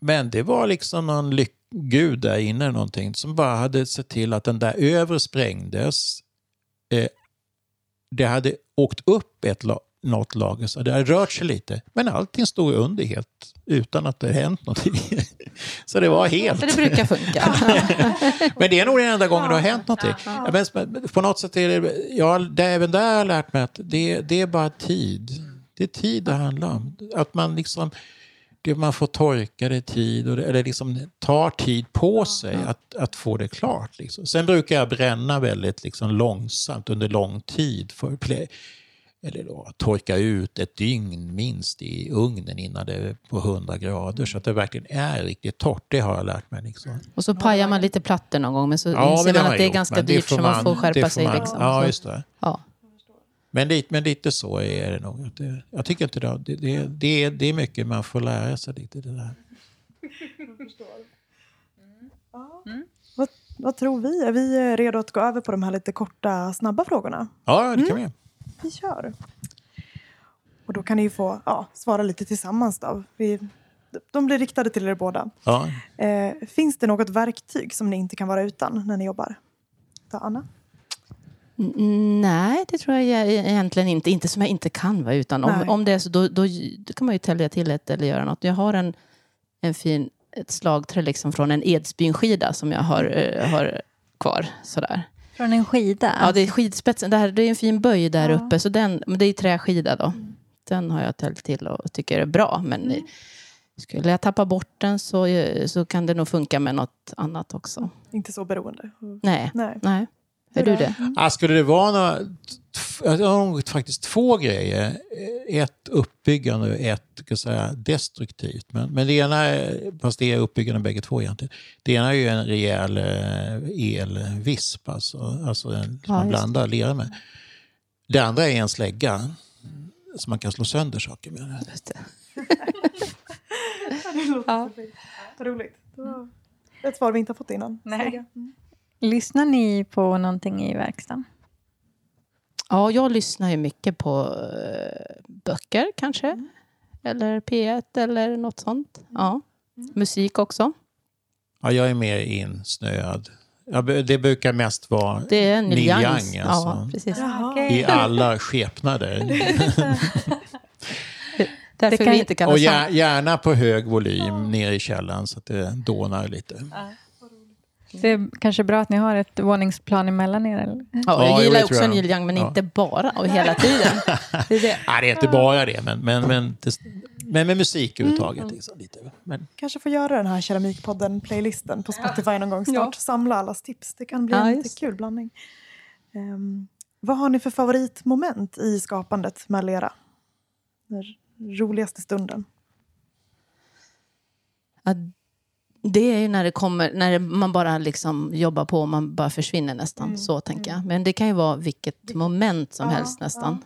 Men det var liksom någon lyck- gud där inne eller någonting som bara hade sett till att den där övre sprängdes. Eh, det hade åkt upp ett la- något lager, så det hade rört sig lite. Men allting stod under helt utan att det hänt någonting. så det var helt... Så det brukar funka. Men det är nog den enda gången det har hänt någonting. Men på något sätt är det, ja, det, även där har jag lärt mig att det, det är bara tid. Det är tid det handlar om. Att man liksom, det man får torka det i tid, och det, eller liksom tar tid på sig att, att få det klart. Liksom. Sen brukar jag bränna väldigt liksom långsamt under lång tid för play, eller då, torka ut ett dygn minst i ugnen innan det är på 100 grader så att det verkligen är riktigt torrt. Det har jag lärt mig. Liksom. Och så pajar man lite plattor någon gång, men så Ja, inser man att det är gjort, ganska dyrt får så man får det skärpa får sig. man- Liksom. Ja, just det. ja. Men lite, men lite så är det nog. Det, jag tycker inte det, det, det, det, är, det är mycket man får lära sig lite. Det där. Vad, vad tror vi? Är vi redo att gå över på de här lite korta, snabba frågorna? Ja, det kan vi. Vi kör. Och då kan ni ju få ja, svara lite tillsammans. Då. Vi, de blir riktade till er båda. Ja. Eh, finns det något verktyg som ni inte kan vara utan när ni jobbar? Ta Anna? Mm, Nej, det tror jag e- egentligen inte. Inte som jag inte kan vara utan. Om, Nej. om det är så, då, då, då kan man ju tälja till ett eller göra något. Jag har en, en fin, ett slagträ liksom från en Edsbyn-skida som jag har, eh, har kvar. Sådär. Från en skida? Ja, det är skidspetsen. Det, här, det är en fin böj där Ja. uppe. Så den, men det är träskida då. Den har jag täljt till och tycker är bra. Men eh, skulle jag tappa bort den så, eh, så kan det nog funka med något annat också. Inte så beroende. Nej. Nej. Nej. Är du det? Ah, skulle det vara några, jag har nog faktiskt två grejer. Ett uppbyggande och ett ska jag säga, destruktivt. Men, men det ena, är- fast det är uppbyggande bägge två egentligen. Det ena är ju en rejäl eh, elvisp, alltså, alltså en, som Ja, man blandar lera med. Det andra är en slägga som man kan slå sönder saker med. Just det. Det låter. Vad roligt. Det var ett svar vi inte har fått innan. Nej. Lyssnar ni på någonting i verkstaden? Ja, jag lyssnar ju mycket på eh, böcker kanske. Eller P1 eller något sånt. Ja. Musik också. Ja, jag är mer insnöad. Det brukar mest vara Det är Neil. Young, Ja, alltså. precis. Jaha. i alla skepnader. Därför Det kan- vi inte kan Och gärna på hög volym nere i källaren så att det dånar lite. Det är kanske bra att ni har ett våningsplan emellan er? Eller? Ja, Ja, jag gillar också jag. Neil Young, men Ja. inte bara och hela tiden. Det är det. Nej, det är inte bara det, men, men, men, det, men med musik överhuvudtaget. Liksom, lite. Men, Kanske få göra den här Keramikpodden-playlisten på Spotify någon gång snart. Samla allas tips. Det kan bli Ja, en kul blandning. Ehm, vad har ni för favoritmoment i skapandet med lera? Den roligaste stunden? Ja, det är ju när det kommer, när man bara liksom jobbar på och man bara försvinner nästan. Så tänker jag. Men det kan ju vara vilket moment som Ja, helst nästan.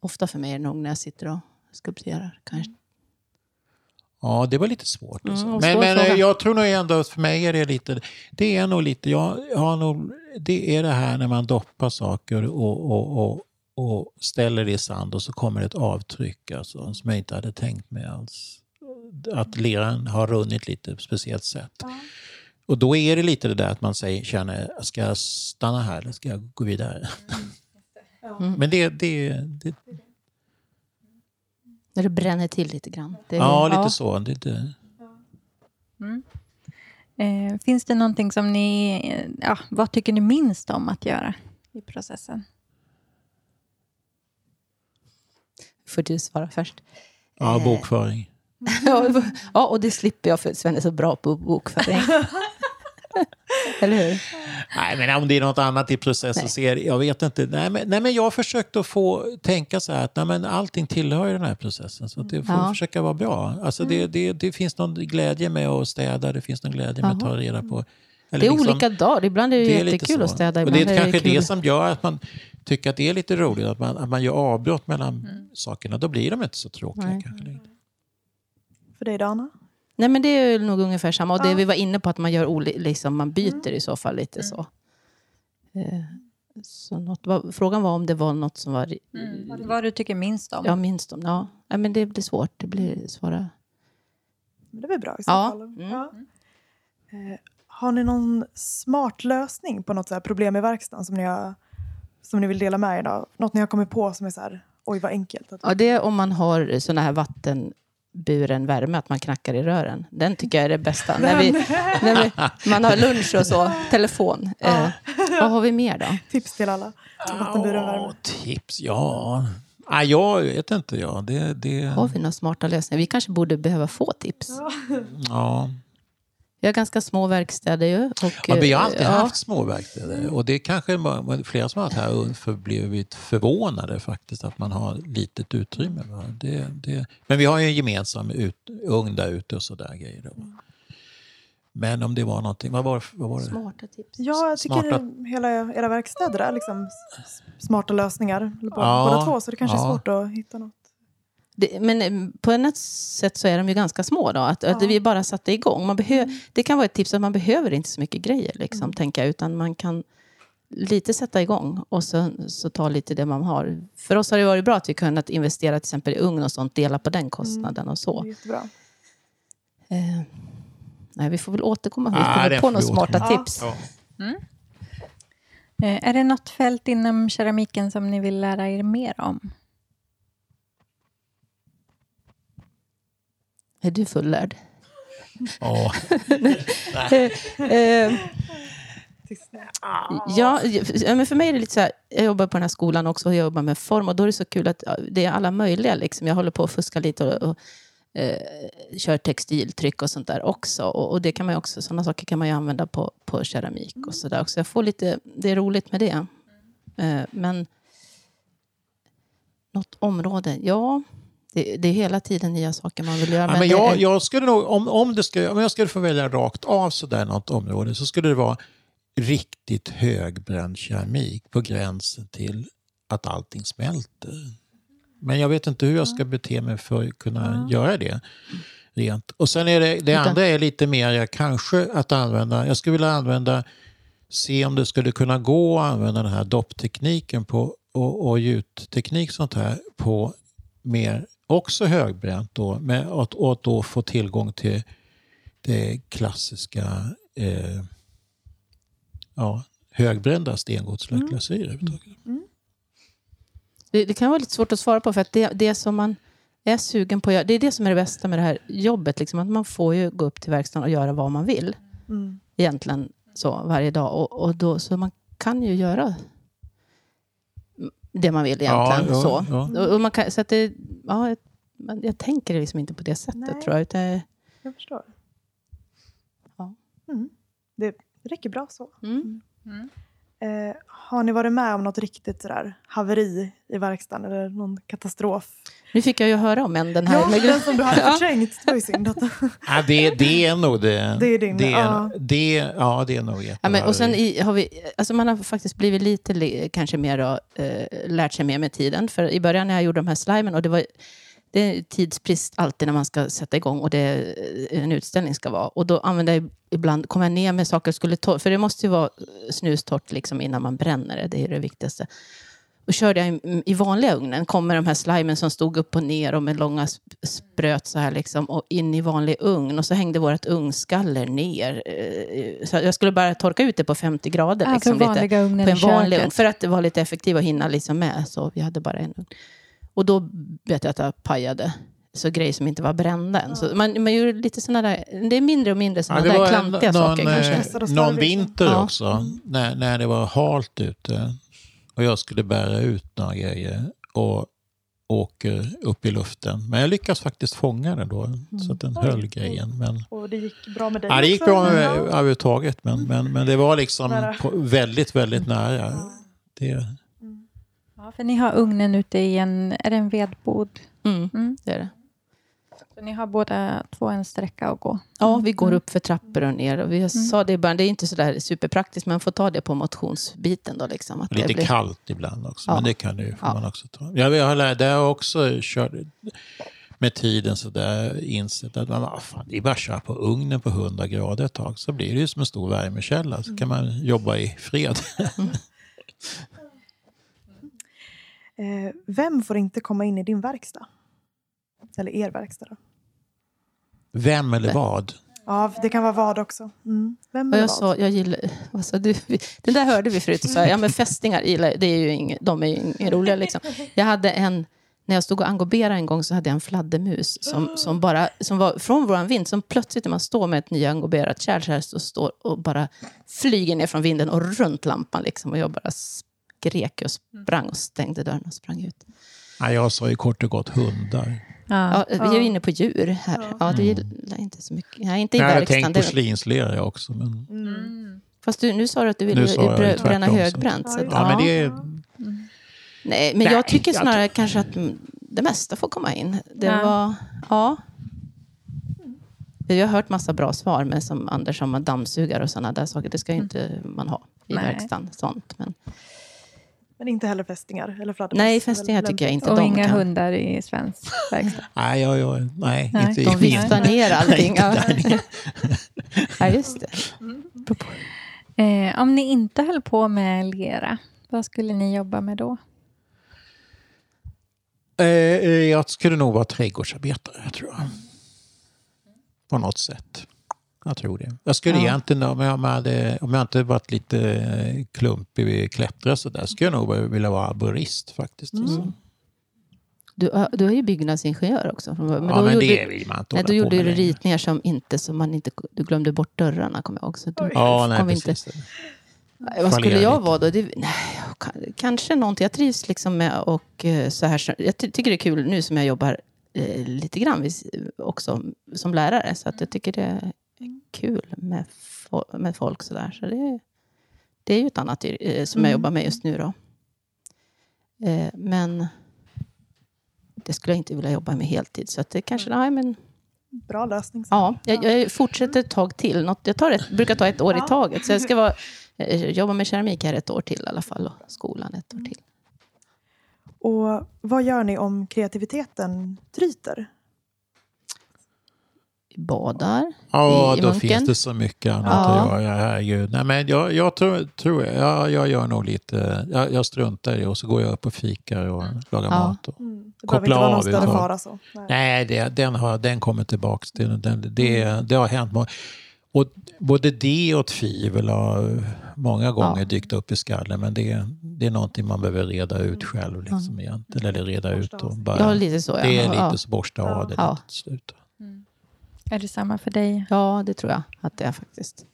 Ofta för mig är det nog när jag sitter och skulpterar. Kanske. ja, det var lite svårt. Alltså. Mm, men men fråga. jag tror nog ändå att för mig är det lite... Det är nog lite... Jag, jag har nog, det är det här när man doppar saker och, och, och, och ställer det i sand och så kommer ett avtryck alltså, som jag inte hade tänkt mig alls. Att leran har runnit lite på ett speciellt sätt. Och då är det lite det där att man säger, känner, ska jag stanna här eller ska jag gå vidare? Mm. Men det, det, det, När det bränner till lite grann. Det är, ja, lite så. Det, det, Eh, finns det någonting som ni... eh, Ja, vad tycker ni minst om att göra i processen? Får du svara först? ja, bokföring. ja, och det slipper jag för Sven är så bra på bokföring. Eller hur? Nej, men om det är något annat i processen så är det, jag vet inte. Nej men, nej, men jag har försökt att få tänka så här att nej, men allting tillhör den här processen. Så att det får Ja. försöka vara bra. Alltså det, det, det finns någon glädje med att städa, det finns någon glädje med att ta reda på Eller Det är liksom- olika dagar. Ibland är det, det är jättekul att städa. Och det är kanske kul. det som gör att man tycker att det är lite roligt, att man, att man gör avbrott mellan sakerna. Då blir de inte så tråkiga. Nej. Kanske. För dig Dana? Nej, men det är nog ungefär samma. Och det Ja. vi var inne på, att man, gör oli- liksom, man byter i så fall lite så. Eh, så något, var, frågan var om det var något som var... Mm. Vad du tycker minst om. Ja, minst om. Ja. ja, men det blir svårt. Det blir svåra... Men det är väl bra i så Ja. fall. Mm. Ja. Eh, har ni någon smart lösning på något så här problem i verkstaden som ni, har, som ni vill dela med er av? Något ni har kommit på som är så här, oj vad enkelt. Att, Ja, det är om man har såna här vattenburen värme, att man knackar i rören. Den tycker jag är det bästa. när, vi, när vi, man har lunch och så, telefon. Eh, vad har vi mer då? Tips till alla. Vattenburen Ja, värme. tips, ja. Ah, jag vet inte. Ja. Det, det, Har vi några smarta lösningar? Vi kanske borde behöva få tips. ja. Vi har ganska små verkstäder ju. Och, Ja, vi har alltid eh, haft små verkstäder. Och det är kanske flera som har varit här och för, blivit förvånade faktiskt att man har litet utrymme. Det, det, men vi har ju en gemensam ut, ugn där ute och sådär grejer. Då. Men om det var någonting, vad var, vad var det? Smarta tips. Ja, jag tycker Smarta- hela era verkstäder är liksom smarta lösningar. Båda, Ja, båda två, så det kanske ja. är svårt att hitta något. Det, men eh, på ett sätt så är de ju ganska små då. Att, att Ja. vi bara satte igång. Man behö, Det kan vara ett tips att man behöver inte så mycket grejer, liksom, Mm. tänker jag. Utan man kan lite sätta igång och så, så ta lite det man har. För oss har det varit bra att vi kunnat investera till exempel i ugn och sånt, dela på den kostnaden och Det så. jättebra. Eh, nej, vi får väl återkomma om vi Ah, kommer på några smarta tips. Ja. Eh, Är det något fält inom keramiken som ni vill lära er mer om? Är du fullärd? Ja. Ja, men för mig är det lite så här, jag jobbar på den här skolan också och jag jobbar med form och då är det så kul att det är alla möjliga. Liksom. Jag håller på att fuska lite och, och eh, kör textiltryck och sånt där också. Och, och det kan man också, sådana saker kan man ju använda på, på keramik och sådär också. Jag får lite, det är roligt med det. Eh, men något område, ja. Det, det är hela tiden nya saker man vill göra. Ja, men det jag, är- jag skulle nog, om, om, det skulle, om jag skulle få välja rakt av sådär något område så skulle det vara riktigt högbränd keramik på gränsen till att allting smälter. Men jag vet inte hur jag ska bete mig för att kunna göra det. Rent. Och sen är det, det andra är lite mer kanske att använda, jag skulle vilja använda, se om det skulle kunna gå att använda den här dopptekniken på, och, och gjutteknik sånt här på mer också högbränt då, med att, och att då få tillgång till det klassiska eh, ja, högbrända stengodslacklasyr överhuvudtaget. Det, det kan vara lite svårt att svara på för att det, det som man är sugen på att göra, det är det som är det bästa med det här jobbet. Liksom, att man får ju gå upp till verkstaden och göra vad man vill. Mm. Egentligen så varje dag. Och, och då, så man kan ju göra det man vill egentligen. Ja, ja, så. ja. Och, man kan, så att det, ja, jag, jag tänker liksom inte på det sättet Nej. tror jag. Utan, Jag förstår. Ja. Mm. Det räcker bra så. mm. Eh, har ni varit med om något riktigt sådär haveri i verkstaden eller någon katastrof? Nu fick jag ju höra om en, den här. Ja, den som du hade förträngt. Det var ju synd. Att, Ja, det, det är nog det. Det är din, det, ja. det, ja, det är nog Ja, men, och sen jättebra. i, har vi, alltså man har faktiskt blivit lite li- kanske mer då, eh, lärt sig mer med tiden. För i början när jag gjorde de här slimen, och det var det är tidsbrist alltid när man ska sätta igång och det är, en utställning ska vara. Och då använde jag ibland, kom jag ner med saker jag skulle torr, för det måste ju vara snustorrt liksom innan man bränner det, det är det viktigaste. Och körde jag i, i vanliga ugnen, kom med de här slimen som stod upp och ner och med långa sp- spröt så här liksom, och in i vanlig ugn. Och så hängde vårt ugnsgaller ner. Eh, Så jag skulle bara torka ut det på 50 grader. Liksom, för lite vanliga ugnen på en vanlig ugn. För att det var lite effektivt att hinna liksom med. Så vi hade bara en ugn. Och då vet jag att jag pajade. Så grejer som inte var brända än. Så man, man gör lite sådana där, det är mindre och mindre sådana där klantiga någon, saker eh, kanske. Att någon liksom. vinter Ja. också, när, när det var halt ute och jag skulle bära ut några grejer och åker upp i luften. Men jag lyckas faktiskt fånga den då, så att den Oj. höll grejen. Men, och det gick bra med dig ja, det gick också, bra med mig men- överhuvudtaget, men, men, men det var liksom på, väldigt, väldigt nära. Det, Ja, för ni har ugnen ute i en, är det en vedbod? Mm, Mm. det är det. Så ni har båda två en sträcka att gå? Ja, vi går upp för trappor och ner. Och vi sa det ibland, det är inte så där superpraktiskt, men man får ta det på motionsbiten. Då, liksom, att Lite det blir... kallt ibland också, Ja. men det kan det ju får Ja. man också ta. Jag, jag har lärt, det har jag också kört med tiden så där insett att man, ah, fan, det är bara att köra på ugnen på 100 grader ett tag så blir det ju som en stor värmekälla. Så kan man jobba i fred. Eh, vem får inte komma in i din verkstad? Eller er verkstad då? Vem eller vad? Ja, det kan vara vad också. Mm. Vem Och jag vad? sa, jag gillar, vad sa du? Den där hörde vi förut. Så ja, men fästingar, gillar- det är ju inga, de är ju inga roliga. Liksom. Jag hade en, när jag stod och engoberade en gång så hade jag en fladdermus som, som, bara, som var från våran vind. Som plötsligt när man står med ett nyangoberat kärl så här, så står och bara flyger ner från vinden och runt lampan. Liksom, och jag bara skrek och sprang och stängde dörren och sprang ut. Jag sa ju kort och gott hundar. Ja, vi är ju inne på djur här. Ja, du gillar inte så mycket. Nej, inte i Nej, jag verkstaden. tänkt Det- porslinslera jag också. Men, Mm. Fast du, nu sa du att du ville jag tvärtom, bränna så. högbränt. Så, Ja, ja, men det är, Nej, men Nej, jag tycker jag snarare kanske att mm, det mesta får komma in. Det Ja. var... Ja. Vi har hört massa bra svar, men som Anders om dammsugare och sådana där saker, det ska ju inte man ha i Nej. verkstaden. Sånt. Men, Men inte heller fästingar eller fladdermöss? nej, fästingar tycker jag inte Och de inga kan. hundar i svensk verkstad? nej, jag, jag, nej, Nej, inte i De viftar ner allting. Ja. ja, just det. Eh, om ni inte höll på med lera, vad skulle ni jobba med då? Eh, eh, jag skulle nog vara trädgårdsarbetare, tror jag. På något sätt. Jag tror det. Jag skulle Ja. egentligen, om jag, hade, om jag inte varit lite klumpig vid klättra så där, skulle jag nog vilja vara arborist faktiskt. Mm. Du, har- du är ju byggnadsingenjör också. Men ja, men gjorde, det vill man inte nej, då gjorde du ritningar som inte, som man inte, du glömde bort dörrarna, kommer jag ihåg. Så du Ja, nej, precis. inte, Vad skulle jag vara då? Det, nej, kanske någonting. Jag trivs liksom med och eh, så här. Jag ty- tycker det är kul nu som jag jobbar eh, lite grann också som lärare. Så att jag tycker det kul med, fo- med folk sådär. Så det, det är ju ett annat yr- eh, som jag Mm. jobbar med just nu då. Eh, men det skulle jag inte vilja jobba med heltid. Så att det kanske, nej men Bra lösning. Ja, jag, jag fortsätter ett tag till. Något, jag tar ett, brukar ta ett år i taget. Så jag ska vara, eh, jobba med keramik här ett år till i alla fall. Och skolan ett år till. Och vad gör ni om kreativiteten tryter? Badar. Ja, i- då munken. finns det så mycket annat Ja. att göra. Herregud. Nej, men jag, jag tror, tror jag, jag gör nog lite, jag, jag struntar i det och så går jag upp och fikar och lagar Ja. mat. Och, Mm. Det Koppla behöver inte vara någon av större fara så. Nej. Nej, det, den, har, den kommer tillbaka till. Den, det, det har hänt. Och både det och tvivel har många gånger Ja. dykt upp i skallen. Men det, det är någonting man behöver reda ut själv. Liksom, egentligen. Eller reda ut och bara... Ja, lite så. Ja. det är lite så borsta av det till slut. Är det samma för dig? ja, det tror jag att det är faktiskt.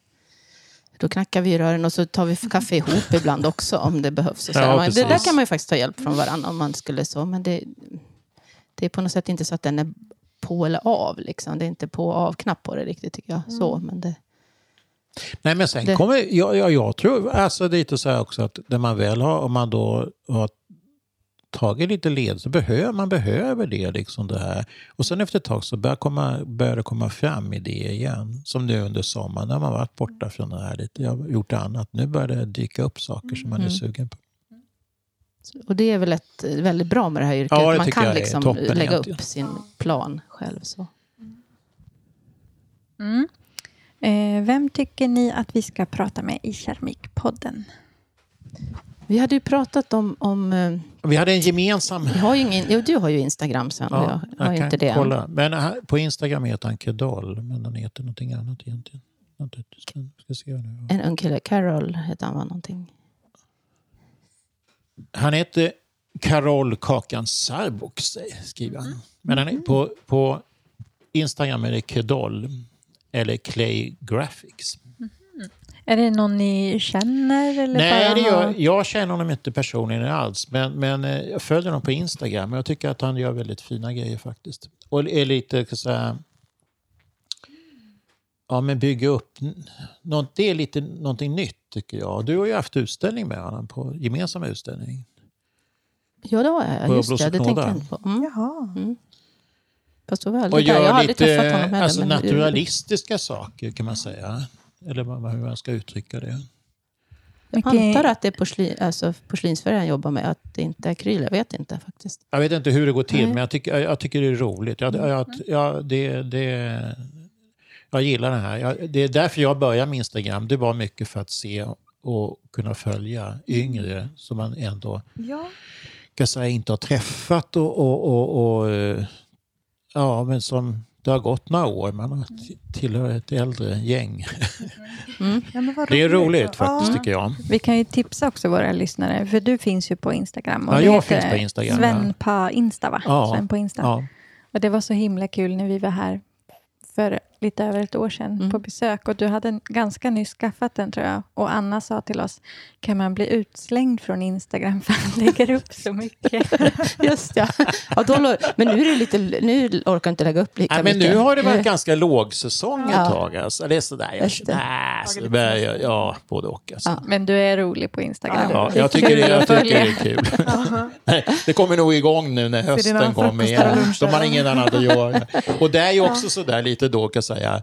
Då knackar vi i rören och så tar vi kaffe ihop ibland också om det behövs. Och så Ja. Man- det där kan man ju faktiskt ta hjälp från varandra om man skulle så. Men det, det är på något sätt inte så att den är på eller av. Liksom. Det är inte på och av-knapp på det riktigt tycker jag. Så, men det, Nej, men sen Det- kommer, jag, jag, jag tror alltså lite så här också att när man väl har, om man då har tagit lite led så behöver man behöver det liksom det här. Och sen efter ett tag så börjar, komma, börjar det komma fram idéer igen. Som nu under sommaren när man varit borta från det här lite. Jag har gjort annat. Nu börjar det dyka upp saker som man är Mm. sugen på. Och det är väl ett, väldigt bra med det här yrket. Ja, det man kan liksom toppen lägga egentligen. upp sin plan själv. Så. Mm. Eh, vem tycker ni att vi ska prata med i Keramikpodden? Vi hade ju pratat om... om eh, Vi hade en gemensam... vi har ju ingen, jo, du har ju Instagram sen Ja, jag har jag inte det. kolla. Men här, på Instagram heter han Kedol, men han heter någonting annat egentligen. Ska, se nu. En ung kille, Carol heter han va? Någonting. Han heter Karol Kakan Sarbok, skriver han. Men han är på, på Instagram är det Kedol eller Clay Graphics. Är det någon ni känner? Eller Nej, bara gör, jag känner honom inte personligen alls. Men, men eh, jag följer honom på Instagram och jag tycker att han gör väldigt fina grejer faktiskt. Och är lite så här... Ja, men bygga upp... Något, det är lite någonting nytt tycker jag. Du har ju haft utställning med honom på gemensam utställning. Ja, det har jag. På Just det, det tänkte jag inte på. Mm. Jaha. Fast då var jag. Jag har gör aldrig träffat lite honom heller. alltså, men- naturalistiska saker kan man säga. Eller vad- hur man ska uttrycka det. Jag antar att det är porslin, alltså porslinsfärg han jobbar med, att det inte är akryl. Jag vet inte faktiskt. Jag vet inte hur det går till, Nej. men jag tycker, jag, tycker det är roligt. Jag, jag, jag, det, det, jag gillar det här. Jag, det är därför jag började med Instagram. Det var mycket för att se och kunna följa yngre som man ändå Ja. kan säga inte har träffat och, och, och, och eh, ja, men som det har gått några år. Man tillhör ett äldre gäng. Ja, men vad Det är roligt Ja. faktiskt tycker jag. Vi kan ju tipsa också våra lyssnare, för du finns ju på Instagram. Och Ja, jag finns på Instagram, Sven ja. på Insta, va? Ja, Sven på Insta. Ja. Och det var så himla kul när vi var här för lite över ett år sedan Mm. på besök. Och du hade en- ganska nyss skaffat den tror jag. Och Anna sa till oss, kan man bli utslängd från Instagram för han lägger upp så mycket? Just ja. ja då, men nu, är det lite, nu orkar jag inte lägga upp lika Nej, men mycket. nu har det varit Nu- ganska lågsäsong ett Ja. tag. Alltså. Det är sådär, jag, nej, ja, både och. Alltså. Ja. Men du är rolig på Instagram. Ja, jag tycker, det, jag att tycker det är kul. Nej, det kommer nog igång nu när hösten kommer igen. De har ingen annat att göra. Och det är ju också sådär lite då säga,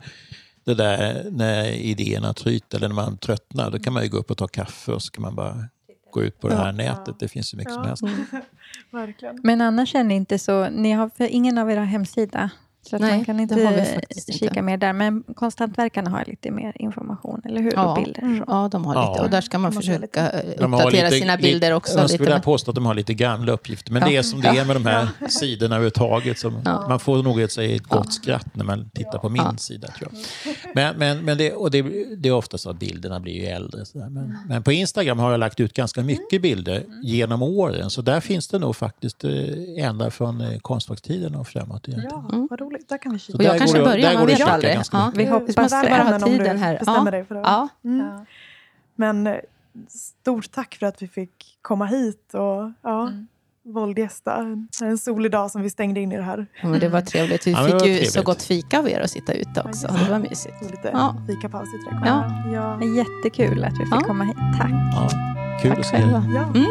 det där när idéerna tryter eller när man tröttnar, då kan man ju gå upp och ta kaffe och så kan man bara gå ut på det här nätet. Det finns ju mycket som Ja. helst. Verkligen. Men annars är ni inte så, ni har för ingen av er har hemsida. Så att Nej, man kan det har vi inte inte. kika mer där. Men konstantverkarna har lite mer information, eller hur? Ja. Och bilder. och så. Ja, de har lite. Ja. Och där ska man försöka uppdatera lite- sina bilder lite- också. Jag skulle vilja påstå att de har lite gamla uppgifter. Men Ja. det är som det är med de här sidorna överhuvudtaget. Ja. Man får nog ett, sig ett gott Ja. skratt när man tittar på min Ja. sida. tror jag. Men, men, men det, och det, det är ofta så att bilderna blir ju äldre. Så där. Men, men på Instagram har jag lagt ut ganska mycket bilder genom åren. Så där finns det nog faktiskt eh, ända från eh, konstfackstiden och framåt. egentligen. Ja, vad roligt. Där kan vi kika. Och jag kanske det- börjar, man det vet aldrig. Ja. Vi Du hoppas det. bara ha Även om tiden här. bestämmer Bestämmer dig för att... Ja. Mm. Men eh, stort tack för att vi fick komma hit och ja, Mm. våldgästa. En solig dag som vi stängde in i det här. Ja, det var trevligt. Vi Ja, det fick ju trevligt. så gott fika av er att sitta ute också. Det var mysigt. Och lite Ja. fikapaus i trädgården. Ja. Ja. Jättekul att vi fick Ja. komma hit. Tack. Ja, kul Tack att se er. Ja. Mm.